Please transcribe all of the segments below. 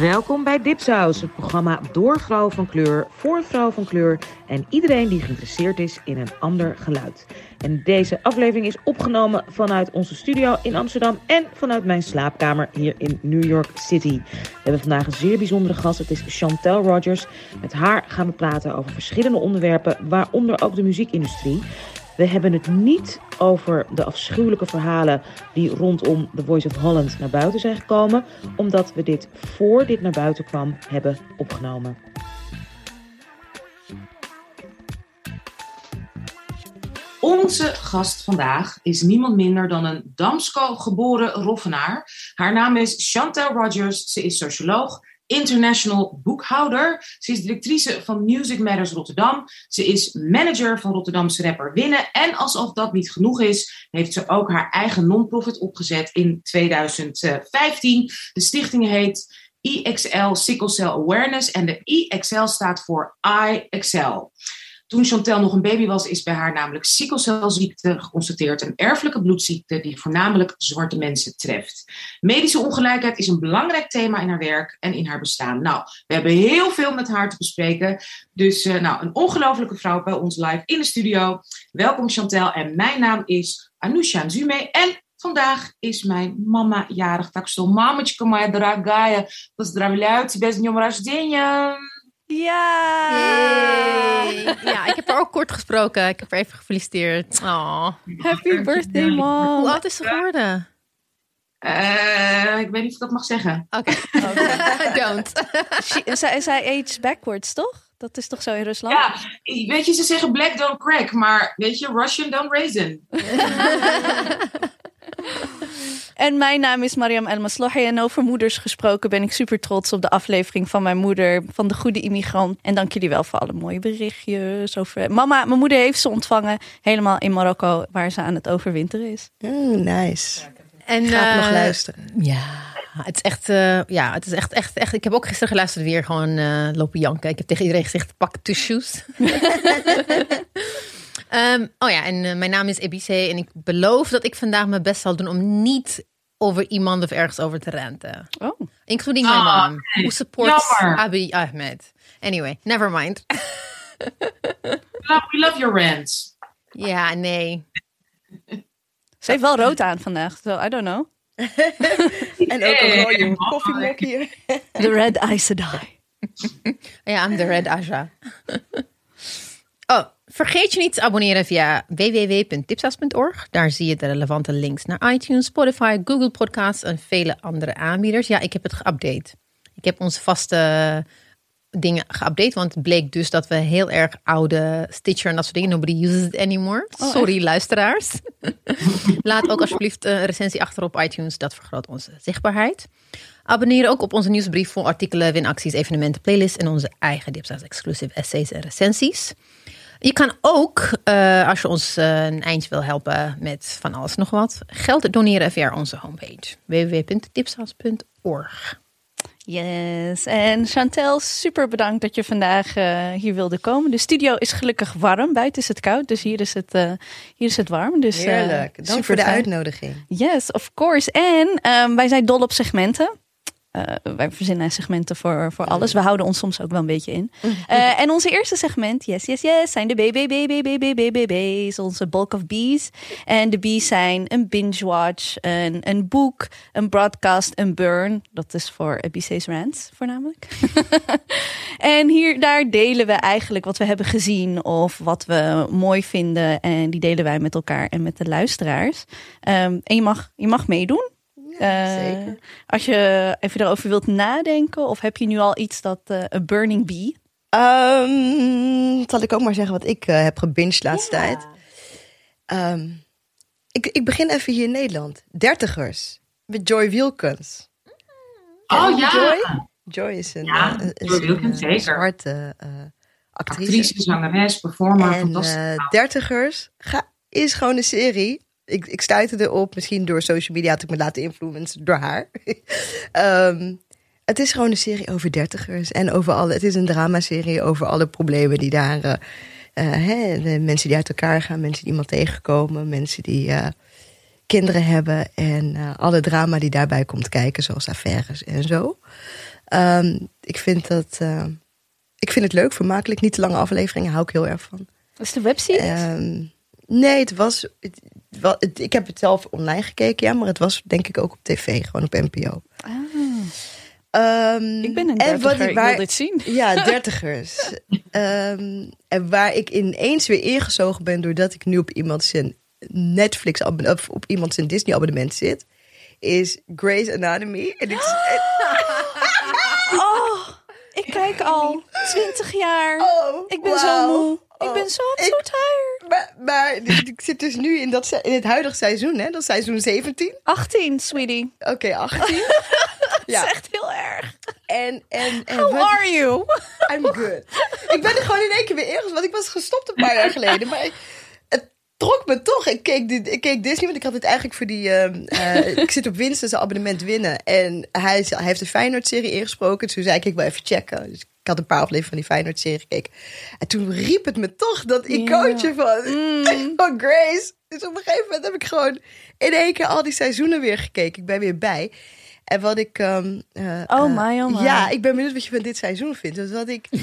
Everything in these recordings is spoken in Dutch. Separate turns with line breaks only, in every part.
Welkom bij Dipsaus, het programma door vrouwen van kleur, voor vrouwen van kleur en iedereen die geïnteresseerd is in een ander geluid. En deze aflevering is opgenomen vanuit onze studio in Amsterdam en vanuit mijn slaapkamer hier in New York City. We hebben vandaag een zeer bijzondere gast, het is Chantel Rogers. Met haar gaan we praten over verschillende onderwerpen, waaronder ook de muziekindustrie. We hebben het niet over de afschuwelijke verhalen die rondom The Voice of Holland naar buiten zijn gekomen, omdat we dit voor dit naar buiten kwam hebben opgenomen. Onze gast vandaag is niemand minder dan een Damsko geboren Roffenaar. Haar naam is Chantal Rogers. Ze is socioloog, international boekhouder. Ze is directrice van Music Matters Rotterdam. Ze is manager van Rotterdamse rapper Winnen. En alsof dat niet genoeg is, heeft ze ook haar eigen non-profit opgezet in 2015. De stichting heet EXL Sickle Cell Awareness en de EXL staat voor I Excel. Toen Chantel nog een baby was, is bij haar namelijk sikkelcelziekte geconstateerd. Een erfelijke bloedziekte die voornamelijk zwarte mensen treft. Medische ongelijkheid is een belangrijk thema in haar werk en in haar bestaan. Nou, we hebben heel veel met haar te bespreken. Dus uh, nou, een ongelofelijke vrouw bij ons live in de studio. Welkom Chantel en mijn naam is Anousha Nzume. En Vandaag is mijn mama jarig. Так что, мамочка моя дорогая, поздравляю тебя с днем рождения.
Ja! Ja, ik heb haar ook kort gesproken. Ik heb haar even gefeliciteerd. Oh.
Happy birthday, mom.
Hoe oud is ze geworden?
Uh, ik weet niet of ik dat mag zeggen.
Oké, okay. don't.
zij, zij age backwards, toch? Dat is toch zo in Rusland?
Ja, weet je, ze zeggen black don't crack, maar weet je, Russian don't raisin.
En mijn naam is Mariam El Maslohi. En over moeders gesproken ben ik super trots op de aflevering van mijn moeder van de Goede Immigrant. En dank jullie wel voor alle mooie berichtjes. Over... Mama, mijn moeder heeft ze ontvangen helemaal in Marokko, waar ze aan het overwinteren is.
Mm, nice.
En
Gaat uh, nog luisteren.
Ja, het is echt, uh, ja, het is echt, echt, echt. Ik heb ook gisteren geluisterd weer gewoon uh, lopen janken. Ik heb tegen iedereen gezegd: pak tissues. Um, oh ja, en uh, mijn naam is Ebice en ik beloof dat ik vandaag mijn best zal doen om niet over iemand of ergens over te renten.
Oh.
Including my
Ah,
mom, who supports Abiy Ahmed. Anyway, never mind.
We love, your rants.
Ja, nee.
Ze heeft wel rood aan vandaag, so I don't know.
en ook een rode
mama.
koffiemokje.
The red Aes Sedai.
Ja, I'm the red Aja. oh, vergeet je niet te abonneren via www.tipsas.org. Daar zie je de relevante links naar iTunes, Spotify, Google Podcasts en vele andere aanbieders. Ja, ik heb het geüpdate. Ik heb onze vaste dingen geüpdate, want het bleek dus dat we heel erg oude Stitcher en dat soort dingen, nobody uses it anymore. Sorry luisteraars. Laat ook alsjeblieft een recensie achter op iTunes, dat vergroot onze zichtbaarheid. Abonneer ook op onze nieuwsbrief voor artikelen, winacties, evenementen, playlists en onze eigen Dipsa's exclusive essays en recensies. Je kan ook, uh, als je ons uh, een eindje wil helpen met van alles nog wat, geld doneren via onze homepage www.dipsas.org.
Yes, en Chantel, super bedankt dat je vandaag uh, hier wilde komen. De studio is gelukkig warm, buiten is het koud, dus hier is het, uh, hier is het warm. Dus,
Heerlijk, dank voor de
fijn.
uitnodiging.
Yes, of course. En um, wij zijn dol op segmenten. Uh, wij verzinnen segmenten voor, voor alles. We houden ons soms ook wel een beetje in. Uh, en onze eerste segment, yes, yes, yes, zijn de BBBBBBBB's. Onze bulk of bees. En de bees zijn een binge watch, een, een boek, een broadcast, een burn. Dat is voor BC's Rants voornamelijk. en hier, daar delen we eigenlijk wat we hebben gezien of wat we mooi vinden. En die delen wij met elkaar en met de luisteraars. Um, en je mag, je mag meedoen.
Ja,
uh, als je even erover wilt nadenken, of heb je nu al iets dat uh, een burning bee?
Um, zal ik ook maar zeggen wat ik uh, heb gebinged laatste tijd. Um, ik, ik begin even hier in Nederland. Dertigers met Joy Wilkins.
Oh ja.
Joy? Joy is een,
ja,
een,
Joy Wilkins,
een, zwarte actrice.
Actrice, zangeres, performer,
en,
fantastisch.
Dertigers ga, is gewoon een serie ik, ik stuitte erop, misschien door social media had ik me laten influencen door haar. um, het is gewoon een serie over dertigers en over alle. Het is een dramaserie over alle problemen die daar uh, hè, de mensen die uit elkaar gaan, mensen die iemand tegenkomen, mensen die eh, kinderen hebben en alle drama die daarbij komt kijken, zoals affaires en zo. Ehm, ik, vind dat, ik vind het leuk, vermakelijk, niet te lange afleveringen, hou ik heel erg van.
is de webseries?
Ehm, nee, het was, het, wa- het- ik heb het zelf online gekeken, ja, maar het was denk ik ook op tv, gewoon op NPO. Ehm,
ik ben een
en wat
dertiger, ik
waar-
wil dit zien.
ja, dertigers. Ehm, en waar ik ineens weer ingezogen ben doordat ik nu op iemand zijn Netflix of op iemand zijn Disney abonnement zit, is Grey's Anatomy. En ik,
Oh, ik kijk al 20 jaar.
oh,
ik ben zo moe. Ik
Oh,
ben zo,
ik-
zo tired.
Maar, maar ik zit dus nu in, dat, in het huidige seizoen, hè? Dat is seizoen 17.
18, sweetie.
Oké, 18.
Dat
Ja.
is echt heel erg.
En, en, en
How
wat-
are you?
I'm good. ik ben er gewoon in één keer weer ergens, want ik was gestopt een paar jaar geleden. Maar het trok me toch. Ik keek, dit, ik keek Disney, want ik had het eigenlijk voor die... ehm, eh, ik zit op winst, dus een abonnement winnen. En hij, heeft de Feyenoord-serie ingesproken. Toen zei ik, ik wil even checken. Dus ik had een paar afleveringen van die Feyenoord-serie gekeken. En toen riep het me toch dat icoontje van, van Grace. Dus op een gegeven moment heb ik gewoon in één keer al die seizoenen weer gekeken. Ik ben weer bij. En wat ik... ehm, eh,
Oh
eh,
my, oh my.
Ja, ik ben benieuwd wat je van dit seizoen vindt. Dus wat ik...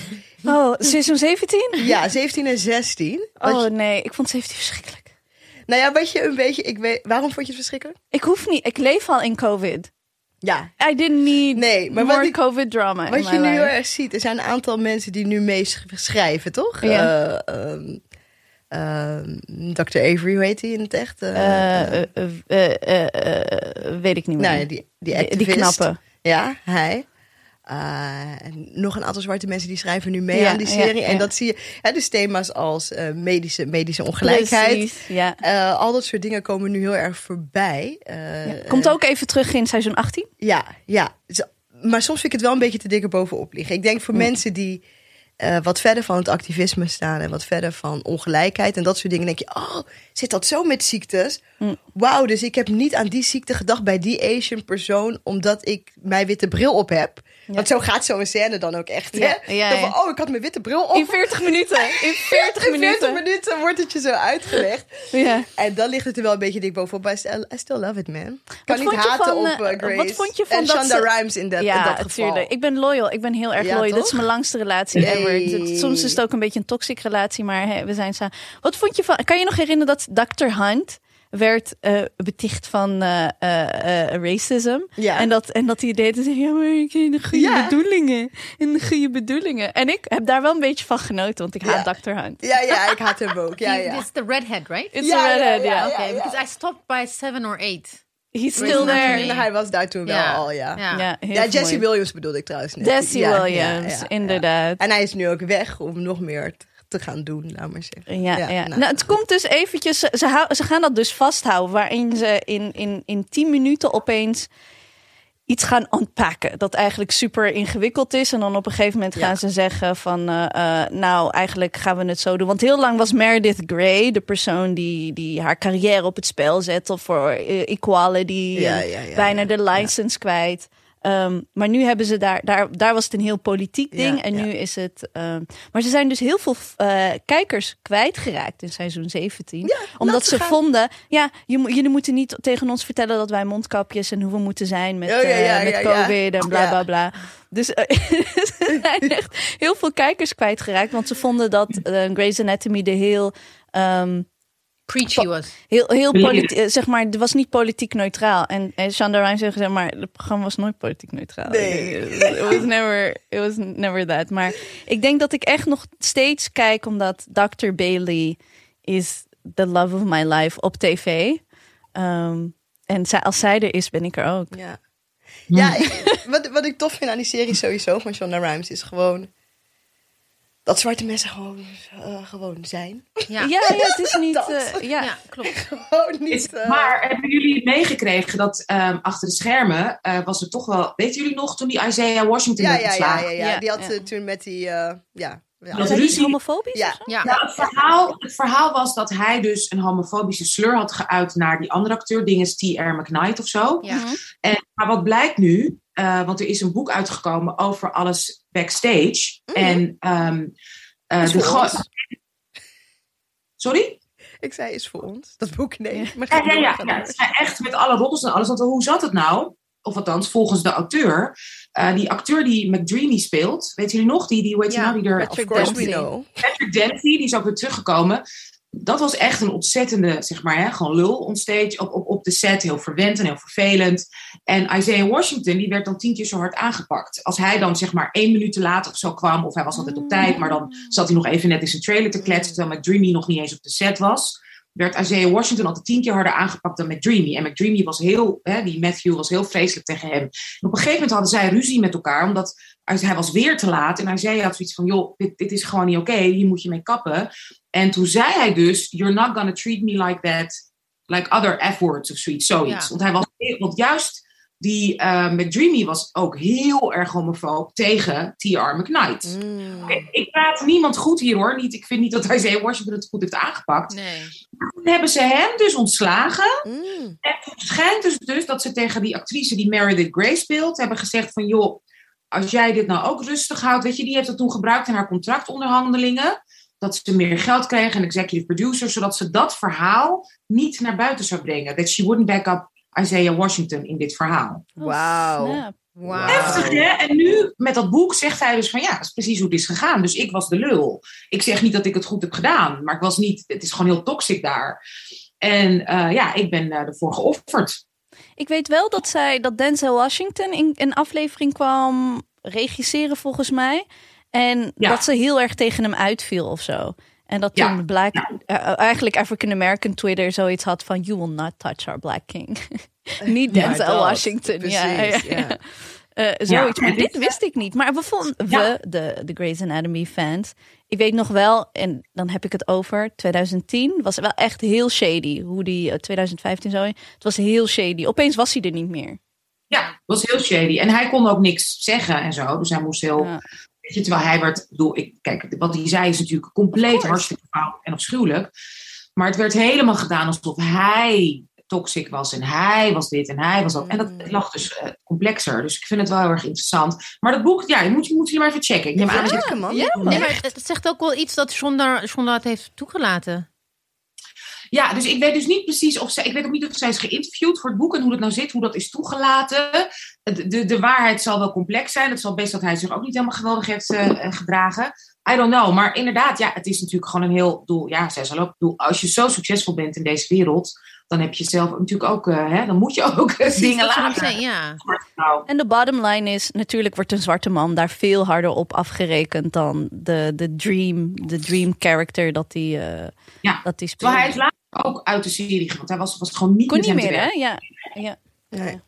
Oh, seizoen 17?
Ja, 17 en 16. Wat
Oh
je-
nee, ik vond 17 verschrikkelijk.
nou ja, wat je een beetje... Ik weet, waarom vond je het verschrikkelijk?
Ik hoef niet, ik leef al in COVID.
Ja.
I didn't need
Nee, maar
more
wat ik-
COVID drama
Wat je nu heel erg ziet, er zijn een aantal mensen die nu meeschrijven, toch?
Ja.
Eh, ehm, ehm, Dr. Avery, hoe heet hij in het echt? Eh,
Eh, weet ik niet meer.
nou die, die
die knappe.
Ja, hij. Eh, nog een aantal zwarte mensen die schrijven nu mee
Ja,
aan die serie.
ja.
En dat zie je. Hè, dus thema's als eh, medische, medische ongelijkheid.
Precies.
Eh, al dat soort dingen komen nu heel erg voorbij.
Komt ook even terug in seizoen 18.
Ja, ja. Maar soms vind ik het wel een beetje te dikker bovenop liggen. Ik denk voor mensen die eh, wat verder van het activisme staan en wat verder van ongelijkheid en dat soort dingen, denk je, oh, zit dat zo met ziektes?
Mm.
Wauw, dus ik heb niet aan die ziekte gedacht bij die Asian persoon, omdat ik mijn witte bril op heb. Want zo gaat zo'n scène dan ook echt,
Ja,
hè?
ja,
Dan
ja.
van, oh, ik had mijn witte bril op.
In 40 minuten. In 40
In
minuten.
40 minuten wordt het je zo uitgelegd.
Ja.
En dan ligt het er wel een beetje dik bovenop. Maar I still, I still love it, man. Ik
Wat
kan niet
vond je
haten
van,
op
eh,
eh, Grace.
wat vond je van
en
dat
Shonda
ze-
Rhimes in dat, in
ja,
dat geval.
tuurlijk. Ik ben loyal. Ik ben heel erg
Ja,
loyal. Dit is mijn langste relatie Het- Soms is het ook een beetje een toxic relatie, maar hè, we zijn samen. Wat vond je van... Kan je nog herinneren dat Dr. Hunt werd eh, beticht van eh, eh, eh, racism?
Ja.
En dat, en dat hij deed en zei, ja, maar ik heb de goede
Ja.
bedoelingen. En de goede bedoelingen. En ik heb daar wel een beetje van genoten, want ik haat
Ja.
Dr. Hunt.
Ja, ja, ik haat hem ook. Ja, ja.
It's the redhead, right?
It's
Ja,
a
ja,
redhead,
ja,
ja.
ja.
okay, because I stopped by seven or eight.
He's still there.
Hij was daar toen wel
Ja.
al, ja. Ja,
Ja.
Heel
Jesse
mooi.
Williams bedoelde ik trouwens net.
Jesse
Ja,
Williams,
ja, ja,
inderdaad.
En hij is nu ook weg om nog meer t- te gaan doen, laat maar zeggen.
Ja, ja,
nou.
Nou, het komt dus eventjes. Ze, ze, hou- ze gaan dat dus vasthouden, waarin ze in, in, in 10 minuten opeens iets gaan unpacken. Dat eigenlijk super ingewikkeld is. En dan op een gegeven moment gaan
Ja.
ze zeggen van... eh, eh, nou, eigenlijk gaan we het zo doen. Want heel lang was Meredith Grey de persoon die, die haar carrière op het spel zette... voor eh, equality,
Ja, ja, ja,
bijna de license kwijt. Ehm, maar nu hebben ze daar, daar, daar was het een heel politiek ding.
Ja,
en
ja.
nu is het. ehm, maar ze zijn dus heel veel eh, kijkers kwijtgeraakt in seizoen 17.
Ja,
omdat ze
gaan.
vonden. Ja, jullie moeten niet tegen ons vertellen dat wij mondkapjes en hoe we moeten zijn met,
Oh,
eh, met. COVID en bla bla bla. Dus eh, ze zijn echt heel veel kijkers kwijtgeraakt. Want ze vonden dat Grey's Anatomy de heel. ehm,
Preachy was.
Heel, heel politiek, eh, zeg maar, het was niet politiek neutraal. En, en Shonda Rhimes zegt, zeg maar, het programma was nooit politiek neutraal.
Nee.
It was never, it was never that. Maar ik denk dat ik echt nog steeds kijk, omdat Dr. Bailey is the love of my life op tv. Ehm, en zij, als zij er is, ben ik er ook.
Ja, ja ik- wat, wat ik tof vind aan die serie sowieso van Shonda Rhimes is gewoon... Dat zwarte mensen gewoon, eh, gewoon zijn.
Ja,
Ja, ja, het is niet... Eh, ja.
ja klopt.
Gewoon niet... eh,
Maar hebben jullie meegekregen dat ehm, achter de schermen eh, was er toch wel... Weten jullie nog toen die Isaiah Washington
ja,
werd
ja, ja, ja, ja.
Ja,
Die had
ja.
toen met die... eh, ja, ja.
Dat ruzie-
homofobisch?
Ja.
Ja.
Nou, het, verhaal, het verhaal was dat hij dus een homofobische slur had geuit naar die andere acteur, dinges T.R. McKnight of zo.
Ja.
Mhm.
En, maar wat blijkt nu, eh, want er is een boek uitgekomen over alles backstage.
Mhm.
En eh,
Is
de. Sorry?
Ik zei, is voor ons. Dat boek, nee. Maar
Ja, ja, ja. Het zijn echt met alle roddels en alles. Want hoe zat het nou? Of althans, volgens de auteur. Eh, die acteur die McDreamy speelt. Weet jullie nog? Die, die, hoe heet die
Ja,
nou? Die er,
Patrick
Of course we
Dempsey.
know.
Patrick Dempsey, die is ook weer teruggekomen. Dat was echt een ontzettende, zeg maar, hè, gewoon lul onstage op, op, op de set. Heel verwend en heel vervelend. En Isaiah Washington, die werd dan tien keer zo hard aangepakt. Als hij dan, zeg maar, één minuut te laat of zo kwam, of hij was altijd op tijd, maar dan zat hij nog even net in zijn trailer te kletsen, terwijl McDreamy nog niet eens op de set was. Werd Isaiah Washington altijd tien keer harder aangepakt dan McDreamy. En McDreamy was heel, hè, die Matthew was heel vreselijk tegen hem. En op een gegeven moment hadden zij ruzie met elkaar, omdat hij was weer te laat. En Isaiah had zoiets van, joh, dit, dit is gewoon niet oké, hier moet je mee kappen. En toen zei hij dus, you're not gonna treat me like that, like other F-words of zoiets. zoiets.
Ja.
Want hij was, want juist die eh McDreamy was ook heel erg homofoob tegen T.R. McKnight.
Mm.
Ik praat niemand goed hier hoor. Niet, ik vind niet dat Isaiah Washington het goed heeft aangepakt.
Nee.
Toen hebben ze hem dus ontslagen.
Mm.
En het schijnt dus, dus dat ze tegen die actrice die Meredith Grey speelt, hebben gezegd van joh, als jij dit nou ook rustig houdt, weet je, die heeft dat toen gebruikt in haar contractonderhandelingen. Dat ze meer geld kreeg, een executive producer, zodat ze dat verhaal niet naar buiten zou brengen. Dat she wouldn't back up Isaiah Washington in dit verhaal.
Wauw.
Snap.
Wauw.
Heftig hè? En nu met dat boek zegt hij dus van ja, dat is precies hoe het is gegaan. Dus ik was de lul. Ik zeg niet dat ik het goed heb gedaan, maar ik was niet, het is gewoon heel toxic daar. En eh, ja, ik ben eh, ervoor geofferd.
Ik weet wel dat zij dat Denzel Washington in een aflevering kwam regisseren volgens mij. En
Ja.
dat ze heel erg tegen hem uitviel of zo. En dat
Ja.
toen Black,
Ja.
eh, eigenlijk African American Twitter zoiets had van you will not touch our black king. Niet Denzel. Washington. Ja, ja,
Precies,
ja.
ja.
Eh, zoiets.
Ja,
Maar
dit-
dit wist ik niet. Maar we vonden,
Ja.
we, de, de Grey's Anatomy fans. Ik weet nog wel, en dan heb ik het over 2010. Was wel echt heel shady. Hoe die, eh, 2015 zo. Het was heel shady. Opeens was hij er niet meer.
Ja, het was heel shady. En hij kon ook niks zeggen en zo. Dus hij moest heel.
Ja.
Weet je, terwijl hij werd. ik bedoel, Ik, kijk, wat hij zei is natuurlijk compleet hartstikke fout en afschuwelijk. Maar het werd helemaal gedaan alsof hij toxic was en hij was dit en hij was dat. En dat
Mm.
lag dus eh, complexer. Dus ik vind het wel heel erg interessant. Maar dat boek, ja, je moet, je moet je maar even checken. Ik neem aan dat je
Checken, man.
Ja, man.
Nee, maar het, het zegt ook wel iets dat Shonda, Shonda het heeft toegelaten.
Ja, dus ik weet dus niet precies of zij, ik weet ook niet of zij is geïnterviewd voor het boek en hoe dat nou zit, hoe dat is toegelaten. De, de, de waarheid zal wel complex zijn. Het zal best dat hij zich ook niet helemaal geweldig heeft eh, eh, gedragen. I don't know. Maar inderdaad, ja, het is natuurlijk gewoon een heel doel. Ja, zij zal ook doel. Als je zo succesvol bent in deze wereld, dan heb je zelf natuurlijk ook, eh, hè, dan moet je ook dingen laten.
zei, ja.
Nou,
En de bottom line is, natuurlijk wordt een zwarte man daar veel harder op afgerekend dan de, de dream, de dream character dat die, eh
Ja.
dat die speelt.
terwijl hij is later ook uit de serie gegaan. Want hij was, was gewoon niet
Kon
met
niet meer, hè? Ja. ja.
Nee,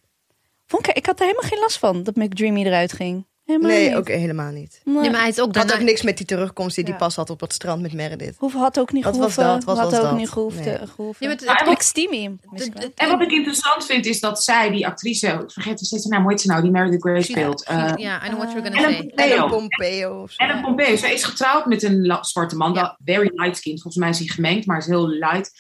Vond ik, ik had er helemaal geen last van dat McDreamy eruit ging. Helemaal
nee
niet.
ook helemaal niet.
Nee.
Nee, maar hij is ook
Het had
daarna...
ook niks met die terugkomst die
Ja.
hij pas had op het strand met Meredith.
Hoef, had ook niet
Wat was
gehoeven.
dat? Wat
had
was
ook
dat?
niet gehoeven.
Nee.
gehoeven.
Ja, maar het-
Maar wat-
steamy.
En wat ik interessant vind, is dat zij, die actrice, ik vergeet steeds haar naam, hoe heet ze nou, die Meredith Grey speelt. eh,
Ja, I know what you're gonna
Ellen
say.
Ellen Pompeo of zo.
Ellen Pompeo, zij is getrouwd met een zwarte man,
Ja.
dat very light skin. Volgens mij is hij gemengd, maar is heel light.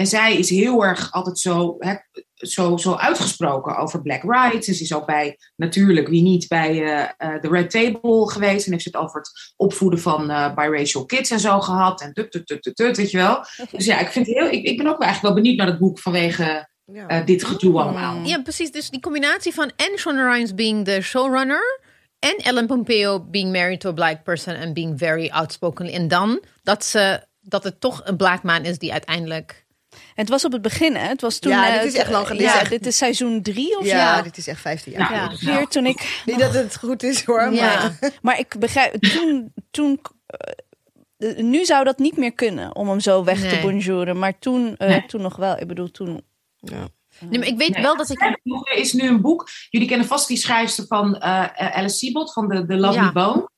En zij is heel erg altijd zo, hè, zo, zo uitgesproken over black rights. En ze is ook bij, natuurlijk, wie niet, bij eh, eh, de Red Table geweest. En heeft ze het over het opvoeden van eh, biracial kids en zo gehad. En tut, tut, tut, tut, tut, weet je wel. Dus ja, ik, vind het heel, ik, ik ben ook wel eigenlijk wel benieuwd naar het boek vanwege
Ja.
eh, dit gedoe allemaal.
Ja, precies. Dus die combinatie van en Shonda Rhimes being de showrunner en Ellen Pompeo being married to a black person and being very outspoken. En dan dat, ze, dat het toch een black man is die uiteindelijk...
Het was op het begin, hè? Het was toen.
Ja,
eh,
dit is echt lang geleden.
Ja,
Dit is echt-
dit is seizoen drie of
ja,
zo.
dit is echt 15
Ja.
jaar.
Ja.
geleden.
Hier toen ik.
Niet dat het goed is hoor, maar...
Ja.
Maar ik begrijp. Toen. toen eh, nu zou dat niet meer kunnen om hem zo weg te bonjouren. Maar toen, eh,
Nee.
toen nog wel. Ik bedoel, toen.
Ja.
Nee, maar ik weet
Nee.
wel dat ik...
Er is nu een boek. Jullie kennen vast die schrijfster van eh Alice Siebelt van de, de Lovely
Ja.
Bone.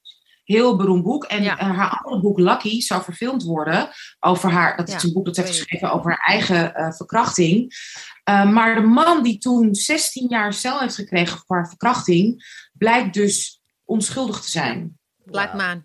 Heel beroemd boek. En
Ja.
haar andere boek, Lucky, zou verfilmd worden. Over haar, dat is een boek dat ze heeft geschreven over haar eigen eh, verkrachting. Eh, maar de man die toen 16 jaar cel heeft gekregen voor haar verkrachting, blijkt dus onschuldig te zijn.
Black man.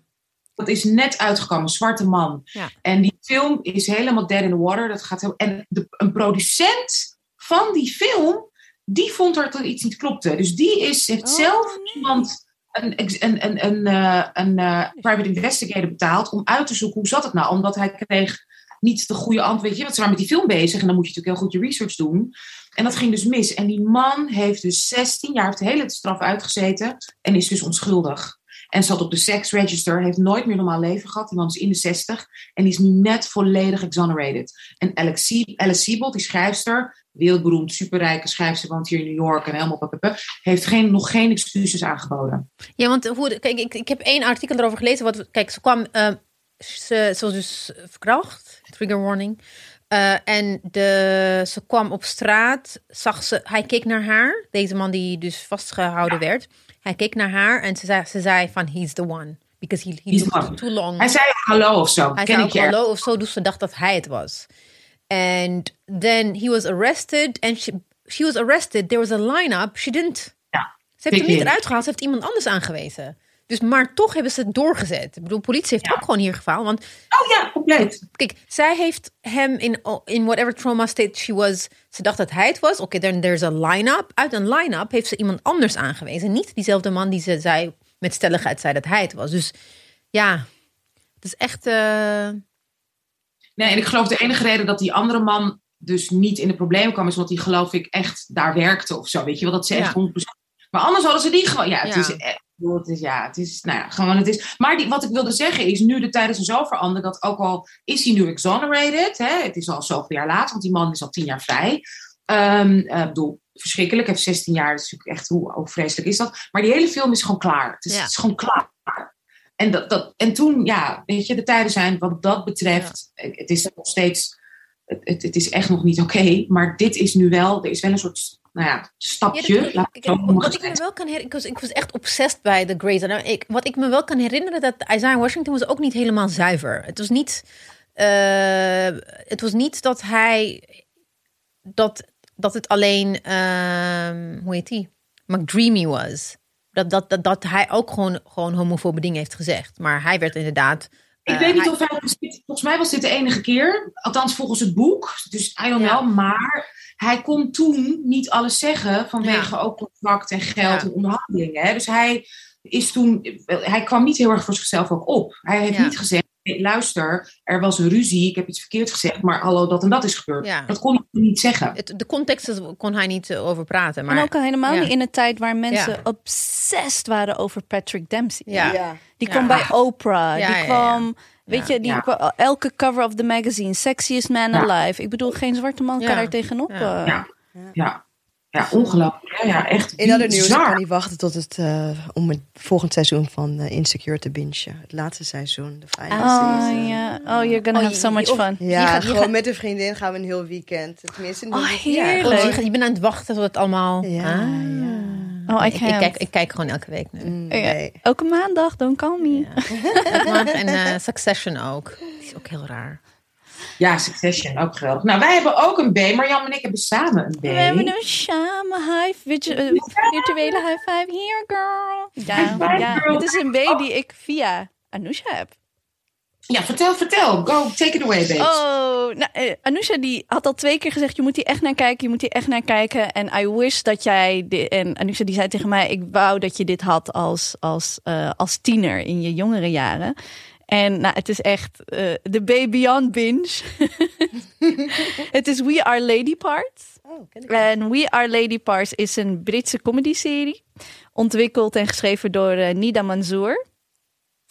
Dat is net uitgekomen, zwarte man.
Ja.
En die film is helemaal dead in the water. Dat gaat heel, en de, een producent van die film, die vond dat er iets niet klopte. Dus die is, heeft
Oh,
zelf
nee.
iemand, een, een, een, eh, eh, private investigator betaald om uit te zoeken hoe zat het nou. Omdat hij kreeg niet de goede antwoord. Je, want ze waren met die film bezig en dan moet je natuurlijk heel goed je research doen. En dat ging dus mis. En die man heeft dus 16 jaar, heeft de hele straf uitgezeten en is dus onschuldig. En zat op de sex register, heeft nooit meer normaal leven gehad. Die man is in de 60 en die is nu net volledig exonerated. En Alice Siebold, die schrijfster, wereldberoemd, superrijke schrijfster, woont hier in New York en helemaal papapap, heeft geen, nog geen excuses aangeboden.
Ja, want hoe, kijk, ik, ik heb één artikel erover gelezen. Wat, kijk, ze kwam, uh, ze, ze was dus verkracht, trigger warning. Uh, en de, ze kwam op straat, zag ze, hij keek naar haar, deze man die dus vastgehouden werd. Hij keek naar haar en ze zei, ze zei van, he's the one. Because he, he too long.
Hij zei hallo of zo.
Hij
ken
zei
ik
ook
je.
hallo of zo, dus ze dacht dat hij het was. And then he was arrested and she, she was arrested. There was a line-up. She didn't...
Ja,
Ze heeft hem niet
in.
eruit gehaald, ze heeft iemand anders aangewezen. Dus, maar toch hebben ze het doorgezet. Ik bedoel, politie heeft
Ja.
ook gewoon hier gefaald. Want
Oh ja, compleet.
Kijk, zij heeft hem in, in whatever trauma state she was. Ze dacht dat hij het was. Oké, then there's a line-up. Uit een line-up heeft ze iemand anders aangewezen. Niet diezelfde man die ze zei, met stelligheid zei dat hij het was. Dus ja, het is echt. eh,
Nee, en ik geloof de enige reden dat die andere man dus niet in de problemen kwam, is omdat hij geloof ik echt daar werkte of zo. Weet je wel, dat ze
Ja.
echt 100%. Maar anders hadden ze die gewoon. Ja, het
Ja.
is ik bedoel, Het is, ja, het is, nou ja, gewoon, het is. Maar die, wat ik wilde zeggen is, nu de tijden zijn zo veranderd, dat ook al is hij nu exonerated, hè, het is al zoveel jaar later, want die man is al tien jaar vrij. Ik bedoel, verschrikkelijk, heeft 16 jaar, dat is natuurlijk echt, hoe, hoe vreselijk is dat? Maar die hele film is gewoon klaar. Het is,
Ja.
het is gewoon klaar. En, dat, dat, en toen, ja, weet je, de tijden zijn wat dat betreft, het is nog steeds, het, het, het is echt nog niet oké, maar dit is nu wel, er is wel een soort, nou ja, stapje.
Ja, dat-
laat ik
ik- wat me wel kan herinneren, ik was, ik was echt obsessed bij The Grey's Anatomy. Ik, wat ik me wel kan herinneren, dat Isaiah Washington was ook niet helemaal zuiver. Het was niet, eh, het was niet dat hij, dat, dat het alleen, ehm, hoe heet die, McDreamy was. Dat, dat, dat, dat hij ook gewoon, gewoon homofobe dingen heeft gezegd. Maar hij werd inderdaad...
Ik
eh,
weet niet of hij, volgens mij was dit de enige keer, althans volgens het boek, dus I don't know, maar hij kon toen niet alles zeggen vanwege ook contract en geld
Ja.
en onderhandelingen. Hè? Dus hij is toen, hij kwam niet heel erg voor zichzelf ook op. Hij heeft
Ja.
niet gezegd, "Hey, luister, er was een ruzie, ik heb iets verkeerd gezegd, maar hallo, dat en dat is gebeurd.
Ja.
Dat kon hij niet zeggen.
het, de context kon hij niet eh, over praten. Maar,
en ook al helemaal
ja.
niet in een tijd waar mensen
Ja.
obsessed waren over Patrick Dempsey.
Ja.
Die
Ja.
kwam bij Oprah.
Ja,
die
ja, ja.
kwam, weet
Ja.
je, die elke cover of the magazine, Sexiest Man
Ja.
Alive. Ik bedoel, geen zwarte man kan
Ja.
daar tegenop.
Ja.
Ja. Ja, ja ongelooflijk. Ja, ja, echt
In ander nieuws, ik kan niet wachten tot het, eh, om het volgend seizoen van eh, Insecure te bingen. Het laatste seizoen, de final
Oh
season.
ja, oh you're gonna
Oh,
have so much fun.
Ja,
Je gaat-
gewoon
gaat-
met een vriendin gaan we een heel weekend. Tenminste, een
Oh.
Ja,
heerlijk.
Oh,
gewoon-
je bent aan het wachten tot het allemaal...
Ja,
Ah.
ja.
Oh, I
ik, kijk, ik kijk gewoon elke week nu.
Mm,
Ja.
nee.
Elke maandag, don't call me.
Maand. En eh, Succession ook. Die is ook heel raar.
Ja, Succession, ook geweldig. Nou, wij hebben ook een B. Marjan en ik hebben samen een B.
We hebben een samen high, virtu- eh, virtuele high five here, girl. Ja,
five,
ja, het is een B die ik via Anousha heb.
Ja, vertel, vertel. Go, take it away, babes.
Oh, nou, eh, Anousha die had al twee keer gezegd, je moet hier echt naar kijken, je moet hier echt naar kijken. En I wish dat jij, en Anousha die zei tegen mij, ik wou dat je dit had als, als, eh, als tiener in je jongere jaren. En nou, het is echt eh, de B Beyond binge. het is We Are Lady Parts.
Oh,
En We Are Lady Parts is een Britse comedy-serie. Ontwikkeld en geschreven door eh, Nida Manzoor.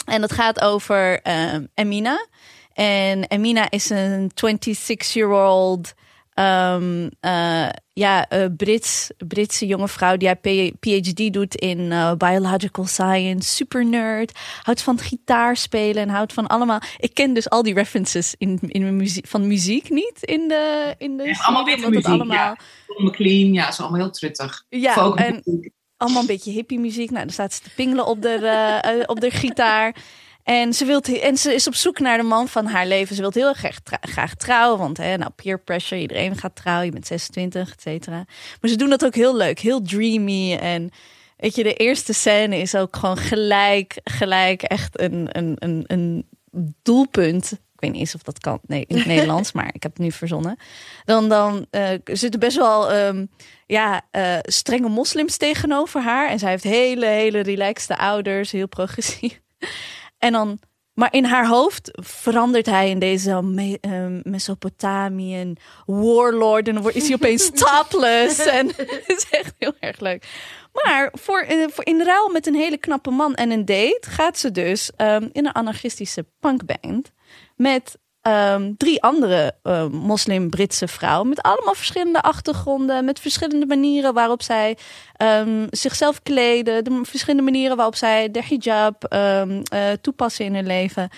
En dat gaat over ehm, Emina. En Emina is een 26-year-old eh, ja, eh, Brits, Britse jonge vrouw die haar P- PhD doet in eh, biological science. Super nerd. Houdt van gitaar spelen en houdt van allemaal. Ik ken dus al die references in, in mijn muziek, van muziek niet in de, in de
Ja, allemaal witte muziek,
allemaal.
Tom McLean, ja, is allemaal heel truttig.
Ja,
Folk
en allemaal een beetje hippie muziek. Nou, dan staat ze te pingelen op de, op de gitaar. En ze, wilt, en ze is op zoek naar de man van haar leven. Ze wil heel erg graag trouwen. Want hè, nou, peer pressure, iedereen gaat trouwen. Je bent 26, et cetera. Maar ze doen dat ook heel leuk. Heel dreamy. En weet je, de eerste scène is ook gewoon gelijk, gelijk echt een, een, een, een doelpunt. Ik weet niet eens of dat kan nee, in het Nederlands, maar ik heb het nu verzonnen. Dan, dan eh, zitten best wel ehm, ja, eh, strenge moslims tegenover haar. En zij heeft hele, hele relaxte ouders, heel progressief. En dan Maar in haar hoofd verandert hij in deze Me uh, Mesopotamian warlord. En dan is hij opeens topless. en het is echt heel erg leuk. Maar voor, eh, voor in ruil met een hele knappe man en een date... gaat ze dus ehm, in een anarchistische punkband... met ehm, drie andere eh, moslim-Britse vrouwen... met allemaal verschillende achtergronden... met verschillende manieren waarop zij ehm, zichzelf kleden... de verschillende manieren waarop zij de hijab ehm, eh, toepassen in hun leven...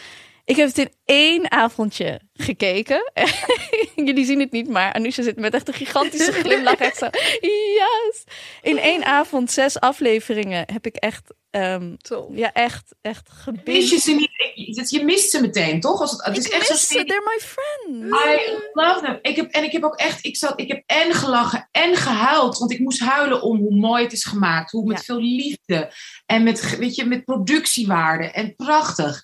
Ik heb het in één avondje gekeken. Jullie zien het niet, maar Anusha zit met echt een gigantische glimlach. Echt zo, yes! In één avond, zes afleveringen, heb ik echt, ehm, ja, echt, echt
Mis je ze niet? Je- mist ze meteen, toch? Als het, het is
Ik
echt zo
ze, they're my friends.
I love them. Ik heb, en ik heb ook echt, ik, zat, ik heb en gelachen en gehuild. Want ik moest huilen om hoe mooi het is gemaakt. Hoe met
Ja.
veel liefde. En met, weet je, met productiewaarde. En prachtig.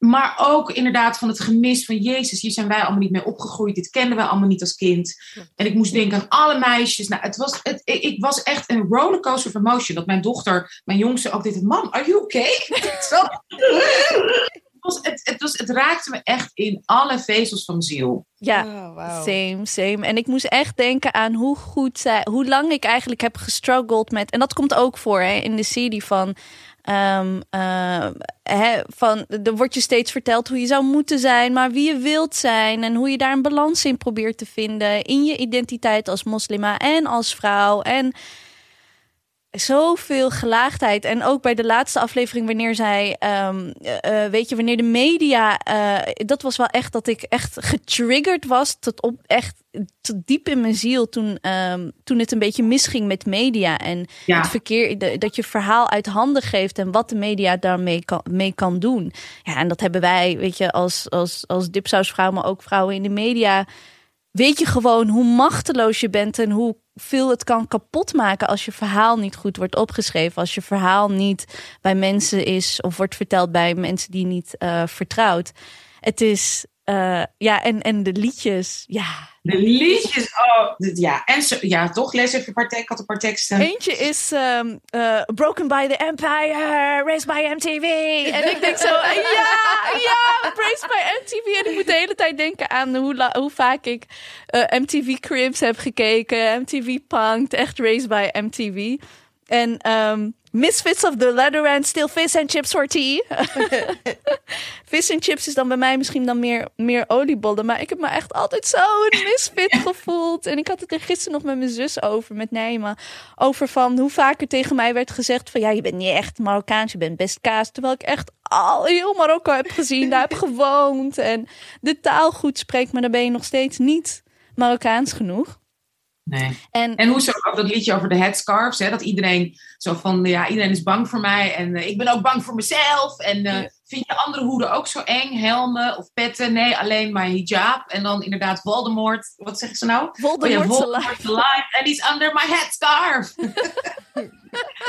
Maar ook inderdaad van het gemis van Jezus. Hier zijn wij allemaal niet mee opgegroeid. Dit kenden wij allemaal niet als kind. En ik moest denken aan alle meisjes. Nou, het was, het, ik, ik was echt een rollercoaster of emotion. Dat mijn dochter, mijn jongste ook dit. Mam, are you okay? Het, was, het, het, was, het raakte me echt in alle vezels van mijn ziel.
Ja,
Oh, wauw.
Same, same. En ik moest echt denken aan hoe goed zij, hoe lang ik eigenlijk heb gestruggeld met. En dat komt ook voor hè, in de serie van. Eh, hè, van er wordt je steeds verteld hoe je zou moeten zijn, maar wie je wilt zijn en hoe je daar een balans in probeert te vinden in je identiteit als moslima en als vrouw. En zoveel gelaagdheid. En ook bij de laatste aflevering, wanneer zij, ehm, eh, eh, weet je, wanneer de media, eh, dat was wel echt dat ik echt getriggerd was tot op echt tot diep in mijn ziel toen, ehm, toen het een beetje misging met media en
Ja.
het verkeer, de- dat je verhaal uit handen geeft en wat de media daarmee kan, mee kan doen. Ja, en dat hebben wij, weet je, als, als, als dipsausvrouw, maar ook vrouwen in de media weet je gewoon hoe machteloos je bent en hoe veel het kan kapotmaken als je verhaal niet goed wordt opgeschreven, als je verhaal niet bij mensen is of wordt verteld bij mensen die je niet eh, vertrouwt. Het is eh, ja en en de liedjes, ja.
De liedjes, oh, ja. En zo, ja, toch? Lees even een paar, ik had een paar teksten.
Eentje is ehm, eh, Broken by the Empire, Raised by MTV. En ik denk zo, ja, ja, Raised by MTV. En ik moet de hele tijd denken aan hoe, la- hoe vaak ik eh, MTV Cribs heb gekeken, MTV Punked, echt Raised by MTV. En ehm, Misfits of the Leatherland, Still Fish and Chips for Tea. Fish and chips is dan bij mij misschien dan meer, meer oliebollen. Maar ik heb me echt altijd zo een misfit gevoeld. En ik had het er gisteren nog met mijn zus over, met Nijma. Over van hoe vaker tegen mij werd gezegd van... ja, je bent niet echt Marokkaans, je bent best kaas. Terwijl ik echt al heel Marokko heb gezien, daar heb gewoond. En de taal goed spreekt, maar dan ben je nog steeds niet Marokkaans genoeg.
Nee.
En,
En hoe zo ook dat liedje over de headscarves, hè, dat iedereen zo van, ja, iedereen is bang voor mij en eh, ik ben ook bang voor mezelf. En eh,
Ja.
vind je andere hoeden ook zo eng, helmen of petten? Nee, alleen mijn hijab. En dan inderdaad Voldemort, wat zeggen ze nou?
Voldemort
oh ja, Voldemort
alive.
is alive and he's under my headscarf.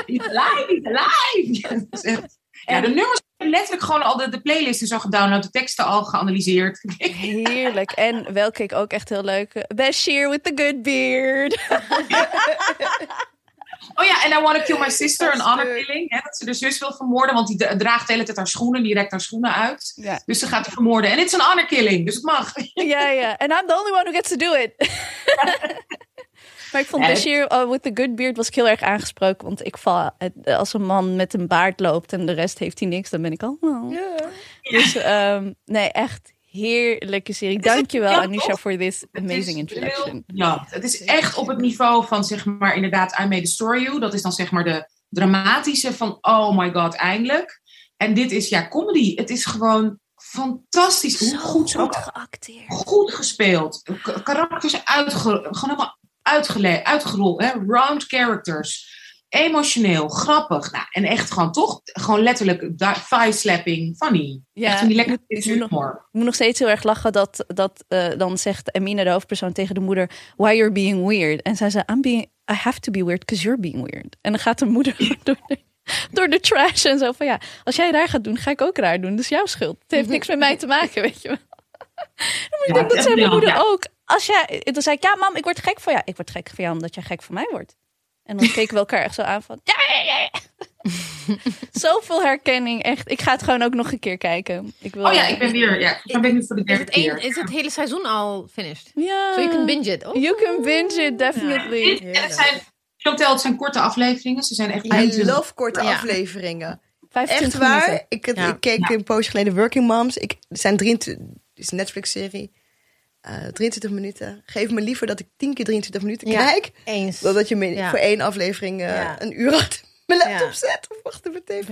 he's alive, he's alive. Ja, is de nummers letterlijk gewoon al de, de playlist en zo gedownload, de teksten al geanalyseerd.
Heerlijk. En welke ik ook echt heel leuk. Bashir with the good beard.
Oh ja, en I Want to Kill My Sister, een
is
honor killing. Hè, dat ze de zus wil vermoorden, want die dra- draagt de hele tijd haar schoenen. Die rekt haar schoenen uit.
Ja.
Dus ze gaat haar vermoorden. En het is een honor killing, dus het mag.
Ja, ja. En I'm the only one who gets to do it. maar ik vond
Ja,
Bashir uh, with the good beard was ik heel erg aangesproken. Want ik val, het- als een man met een baard loopt en de rest heeft hij niks, dan ben ik al... oh. Dus ehm, nee, echt heerlijke serie. Dankjewel
ja,
Anisha
toch?
voor this amazing introduction.
heel- Ja, het is echt op het niveau van, zeg maar, inderdaad, I May Destroy You. Dat is dan, zeg maar, de dramatische van, oh my god, eindelijk. En dit is, ja, comedy. Het is gewoon fantastisch. Hoe goed ze ook
geacteerd.
goed gespeeld. K- karakters uitge gewoon helemaal uitgele uitgerold. Hè? Round characters. Emotioneel, grappig. Nou, en echt gewoon toch, gewoon letterlijk thigh slapping, funny.
Ja,
echt die lekker
ik moet nog-
humor.
Ik moet nog steeds heel erg lachen dat, dat eh, dan zegt Emine, de hoofdpersoon, tegen de moeder: Why you're being weird? En zij zei: I'm being, I have to be weird because you're being weird. En dan gaat de moeder door de, door de trash en zo van ja, als jij raar gaat doen, ga ik ook raar doen. Dat is jouw schuld. Het heeft niks met mij te maken, weet je wel. Ik
Ja,
denk dat zei mijn moeder
ja.
ook. Als jij, dan zei ik: Ja, mam, ik word gek van jou. Ik word gek van jou omdat jij gek van mij wordt. En dan keken we elkaar echt zo aan van ja, ja, ja, ja. Zoveel herkenning, echt. Ik ga het gewoon ook nog een keer kijken. Ik wil,
Oh ja, ik ben weer. Ja, ik ben nu voor de
Is
derde
het, één,
keer.
is het hele seizoen al finished?
Ja.
So you can binge it. Oh.
You can binge it, definitely.
En het zijn, het zijn korte afleveringen. Ze zijn echt
I
21.
love korte
Ja.
afleveringen.
25
Echt waar.
minuten.
Ik,
Ja.
ik keek een poosje geleden Working Moms. Ik, er zijn 23, het is een Netflix-serie. Eh 23 minuten. Geef me liever dat ik 10 keer 23 minuten
Ja.
kijk.
Eens.
Dan dat je me
Ja.
voor één aflevering eh,
Ja.
een uur achter mijn laptop
Ja.
zet. Of achter mijn tv.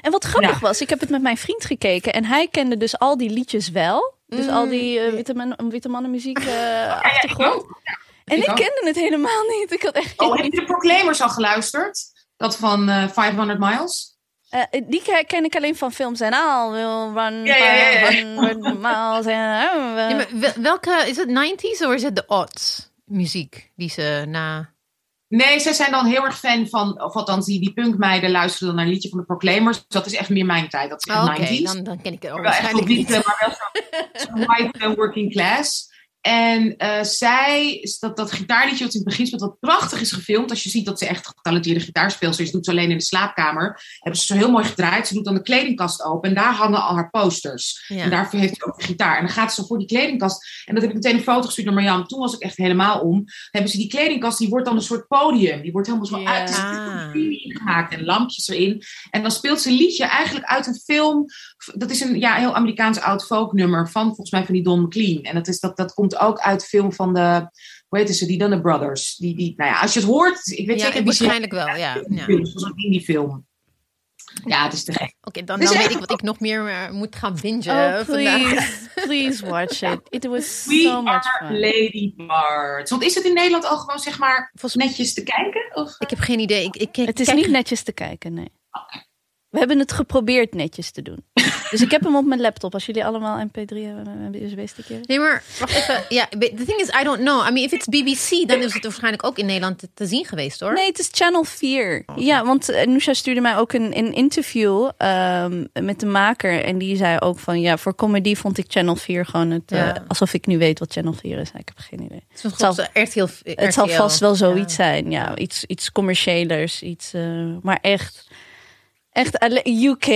En wat grappig
Ja.
was, ik heb het met mijn vriend gekeken en hij kende dus al die liedjes wel. Dus al die
Mm.
eh, witte, man, witte mannenmuziek eh
ja, ik
achtergrond. en ik
ook.
kende het helemaal niet. Ik had echt
Oh, heb je de Proclaimers al geluisterd? Dat van eh 500 Miles?
Eh, die ke- ken ik alleen van films en al. Will run
Ja, ja, ja, ja.
500 miles.
welke, is het 90s of is het de odds muziek die ze na...
Nee, zij zijn dan heel erg fan van, of althans die, die punkmeiden luisteren dan naar een liedje van de Proclaimers. Dat is echt meer mijn tijd. Dat is echt
Oh, Oké,
90s.
dan, dan ken ik het al
Maar wel echt
waarschijnlijk
niet, eh, maar wel zo'n white working class. En eh, zij, dat, dat gitaarliedje wat in het begin speelt, wat prachtig is gefilmd. Als je ziet dat ze echt getalenteerde gitaarspeelster is, doet ze alleen in de slaapkamer. Hebben ze zo heel mooi gedraaid. Ze doet dan de kledingkast open en daar hangen al haar posters.
Ja.
En daarvoor heeft ze ook de gitaar. En dan gaat ze zo voor die kledingkast. En dat heb ik meteen een foto gestuurd naar Marjan. Toen was ik echt helemaal om. Hebben ze die kledingkast, die wordt dan een soort podium. Die wordt helemaal zo
Ja.
uit. En lampjes erin. En dan speelt ze een liedje eigenlijk uit een film. Dat is een ja, heel Amerikaans oud folknummer van volgens mij van die Don McLean. En dat, is, dat, dat komt ook uit de film van de, hoe heet ze, die Dunne Brothers. Die, die, nou ja, als je het hoort, ik weet
Ja,
zeker
waarschijnlijk wel, ja. ja.
In die film. Ja, het is te gek.
Oké, dan, dan weet ik wat ik nog meer eh, moet gaan bingen
Oh,
vandaag.
please. please watch it. It was
We
so much
are
fun.
Lady Parts. Want is het in Nederland al gewoon zeg maar
Volgens
netjes te kijken? Of?
Ik heb geen idee. Ik, ik,
Het is
kijk-
niet netjes te kijken, nee. We hebben het geprobeerd netjes te doen. Dus ik heb hem op mijn laptop. Als jullie allemaal MP3 hebben, een USB-stickje.
Nee, maar wacht even. Ja, the thing is, I don't know. I mean, if it's BBC, dan is het waarschijnlijk ook in Nederland te, te zien geweest, hoor.
Nee, het is Channel 4. Ja, want uh, Noesha stuurde mij ook een, een interview um, met de maker. En die zei ook van, ja, voor comedy vond ik Channel 4 gewoon het... Ja. Uh, alsof ik nu weet wat Channel 4 is. Ik heb geen idee.
Het, het zal, echt heel,
het zal vast wel zoiets ja. zijn. Ja, iets, iets commerciëlers. Iets, uh, maar echt... Echt UK...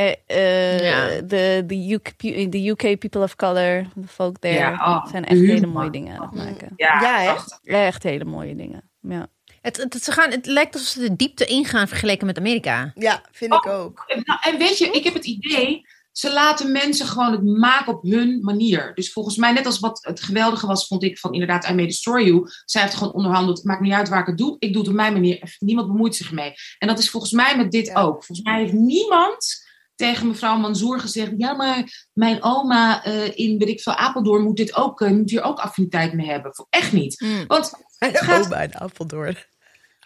Uh, uh, ja. de, de, UK, de UK people of color, de folk there, ja, oh, zijn echt hele mooie dingen aan het maken.
Ja,
ja echt. echt hele mooie dingen. Ja.
Het, het, ze gaan, het lijkt alsof ze de diepte ingaan vergeleken met Amerika.
Ja, vind ik oh, ook.
Nou, en weet je, ik heb het idee, ze laten mensen gewoon het maken op hun manier. Dus volgens mij, net als wat het geweldige was, vond ik van inderdaad, I May Destroy You. Zij heeft gewoon onderhandeld, het maakt niet uit waar ik het doe. Ik doe het op mijn manier. Niemand bemoeit zich mee. En dat is volgens mij met dit ja. ook. Volgens mij heeft niemand tegen mevrouw Mansour gezegd: Ja, maar mijn oma uh, in weet ik veel Apeldoorn moet, dit ook, uh, moet hier ook affiniteit mee hebben. Echt niet.
Mm.
Want
het gaat oma in Apeldoorn.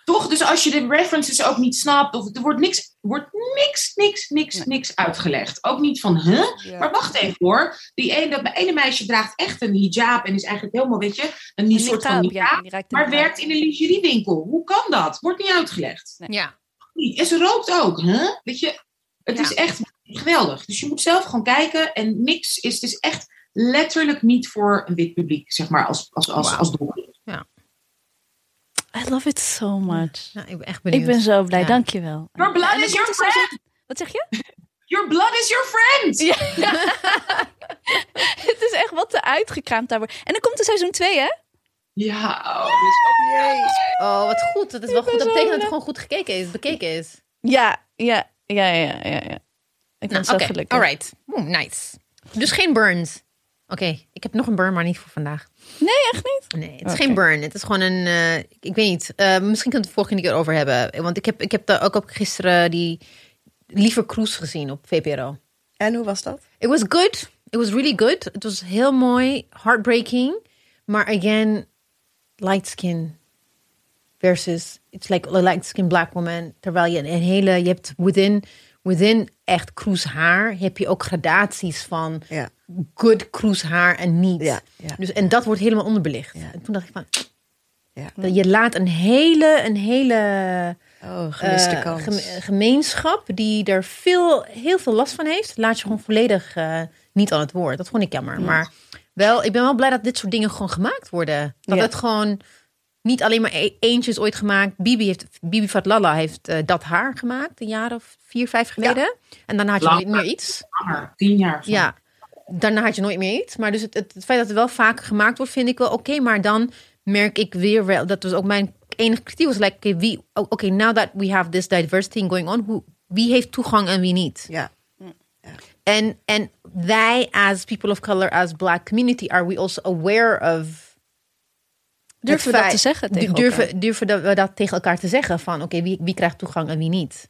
Toch, dus als je de references ook niet snapt, of er wordt niks, wordt niks, niks, niks, niks uitgelegd. Ook niet van, huh? Ja. Maar wacht even hoor. Die ene, dat ene meisje draagt echt een hijab en is eigenlijk helemaal, weet je, een, een soort van hijab, ja, maar werkt in een lingeriewinkel. Hoe kan dat? Wordt niet uitgelegd.
Nee. Ja.
En ze rookt ook, huh? Weet je, het ja. is echt geweldig. Dus je moet zelf gewoon kijken en niks is, het is echt letterlijk niet voor een wit publiek, zeg maar, als, als, als, wow. als doel.
Ja.
I love it so much.
Ja, ik ben echt benieuwd.
Ik ben zo blij, ja. dankjewel.
Your blood is your friend.
Wat zeg je?
Your blood is your friend.
Ja. het is echt wat te uitgekraamd daar wordt. En dan komt er seizoen 2, hè?
Ja, oh, dus,
oh, wat goed. Dat is wel goed. Dat betekent dat het gewoon goed gekeken is, bekeken is.
Ja, ja, ja, ja, ja. ja. Ik ben nou, zo
okay.
gelukkig.
Alright, oh, nice. Dus geen burns. Oké, okay. ik heb nog een burn, maar niet voor vandaag.
Nee, echt niet?
Nee, het is okay. geen burn. Het is gewoon een, uh, ik, weet niet. Uh, misschien kan het de volgende keer over hebben. Want ik heb, ik heb daar ook op gisteren die Lieve Cruise gezien op VPRO.
En hoe was dat?
It was good. It was really good. Het was heel mooi, heartbreaking. Maar again, light skin versus it's like a light skin black woman. Terwijl je een hele, je hebt within, within echt cruise haar, heb je ook gradaties van
ja.
good cruise haar en niet.
Ja, ja.
Dus, en dat wordt helemaal onderbelicht. En toen dacht ik van,
ja.
je laat een hele, een hele
oh, uh.
Gem, gemeenschap die er veel, heel veel last van heeft, laat je gewoon volledig uh, niet aan het woord. Dat vond ik jammer. Maar wel, ik ben wel blij dat dit soort dingen gewoon gemaakt worden. Dat het gewoon niet alleen maar e- eentje is ooit gemaakt. Bibi, heeft, Bibi Fatlala heeft eh, dat haar gemaakt, een jaar of vier, vijf geleden. En daarna had je niet meer iets.
Langer, tien jaar. zo.
Ja, daarna had je nooit meer iets. Maar dus het, het, het feit dat het wel vaker gemaakt wordt, vind ik wel oké. maar dan merk ik weer wel, dat was ook mijn enige kritiek, was like, oké, wie, oké, now that we have this diversity going on, hoe, wie heeft toegang en wie niet?
Ja.
En en wij, as people of color, as black community, are we also aware of
Durven we dat te zeggen tegen
durven,
elkaar?
durven we dat tegen elkaar te zeggen van oké, wie, wie krijgt toegang en wie niet?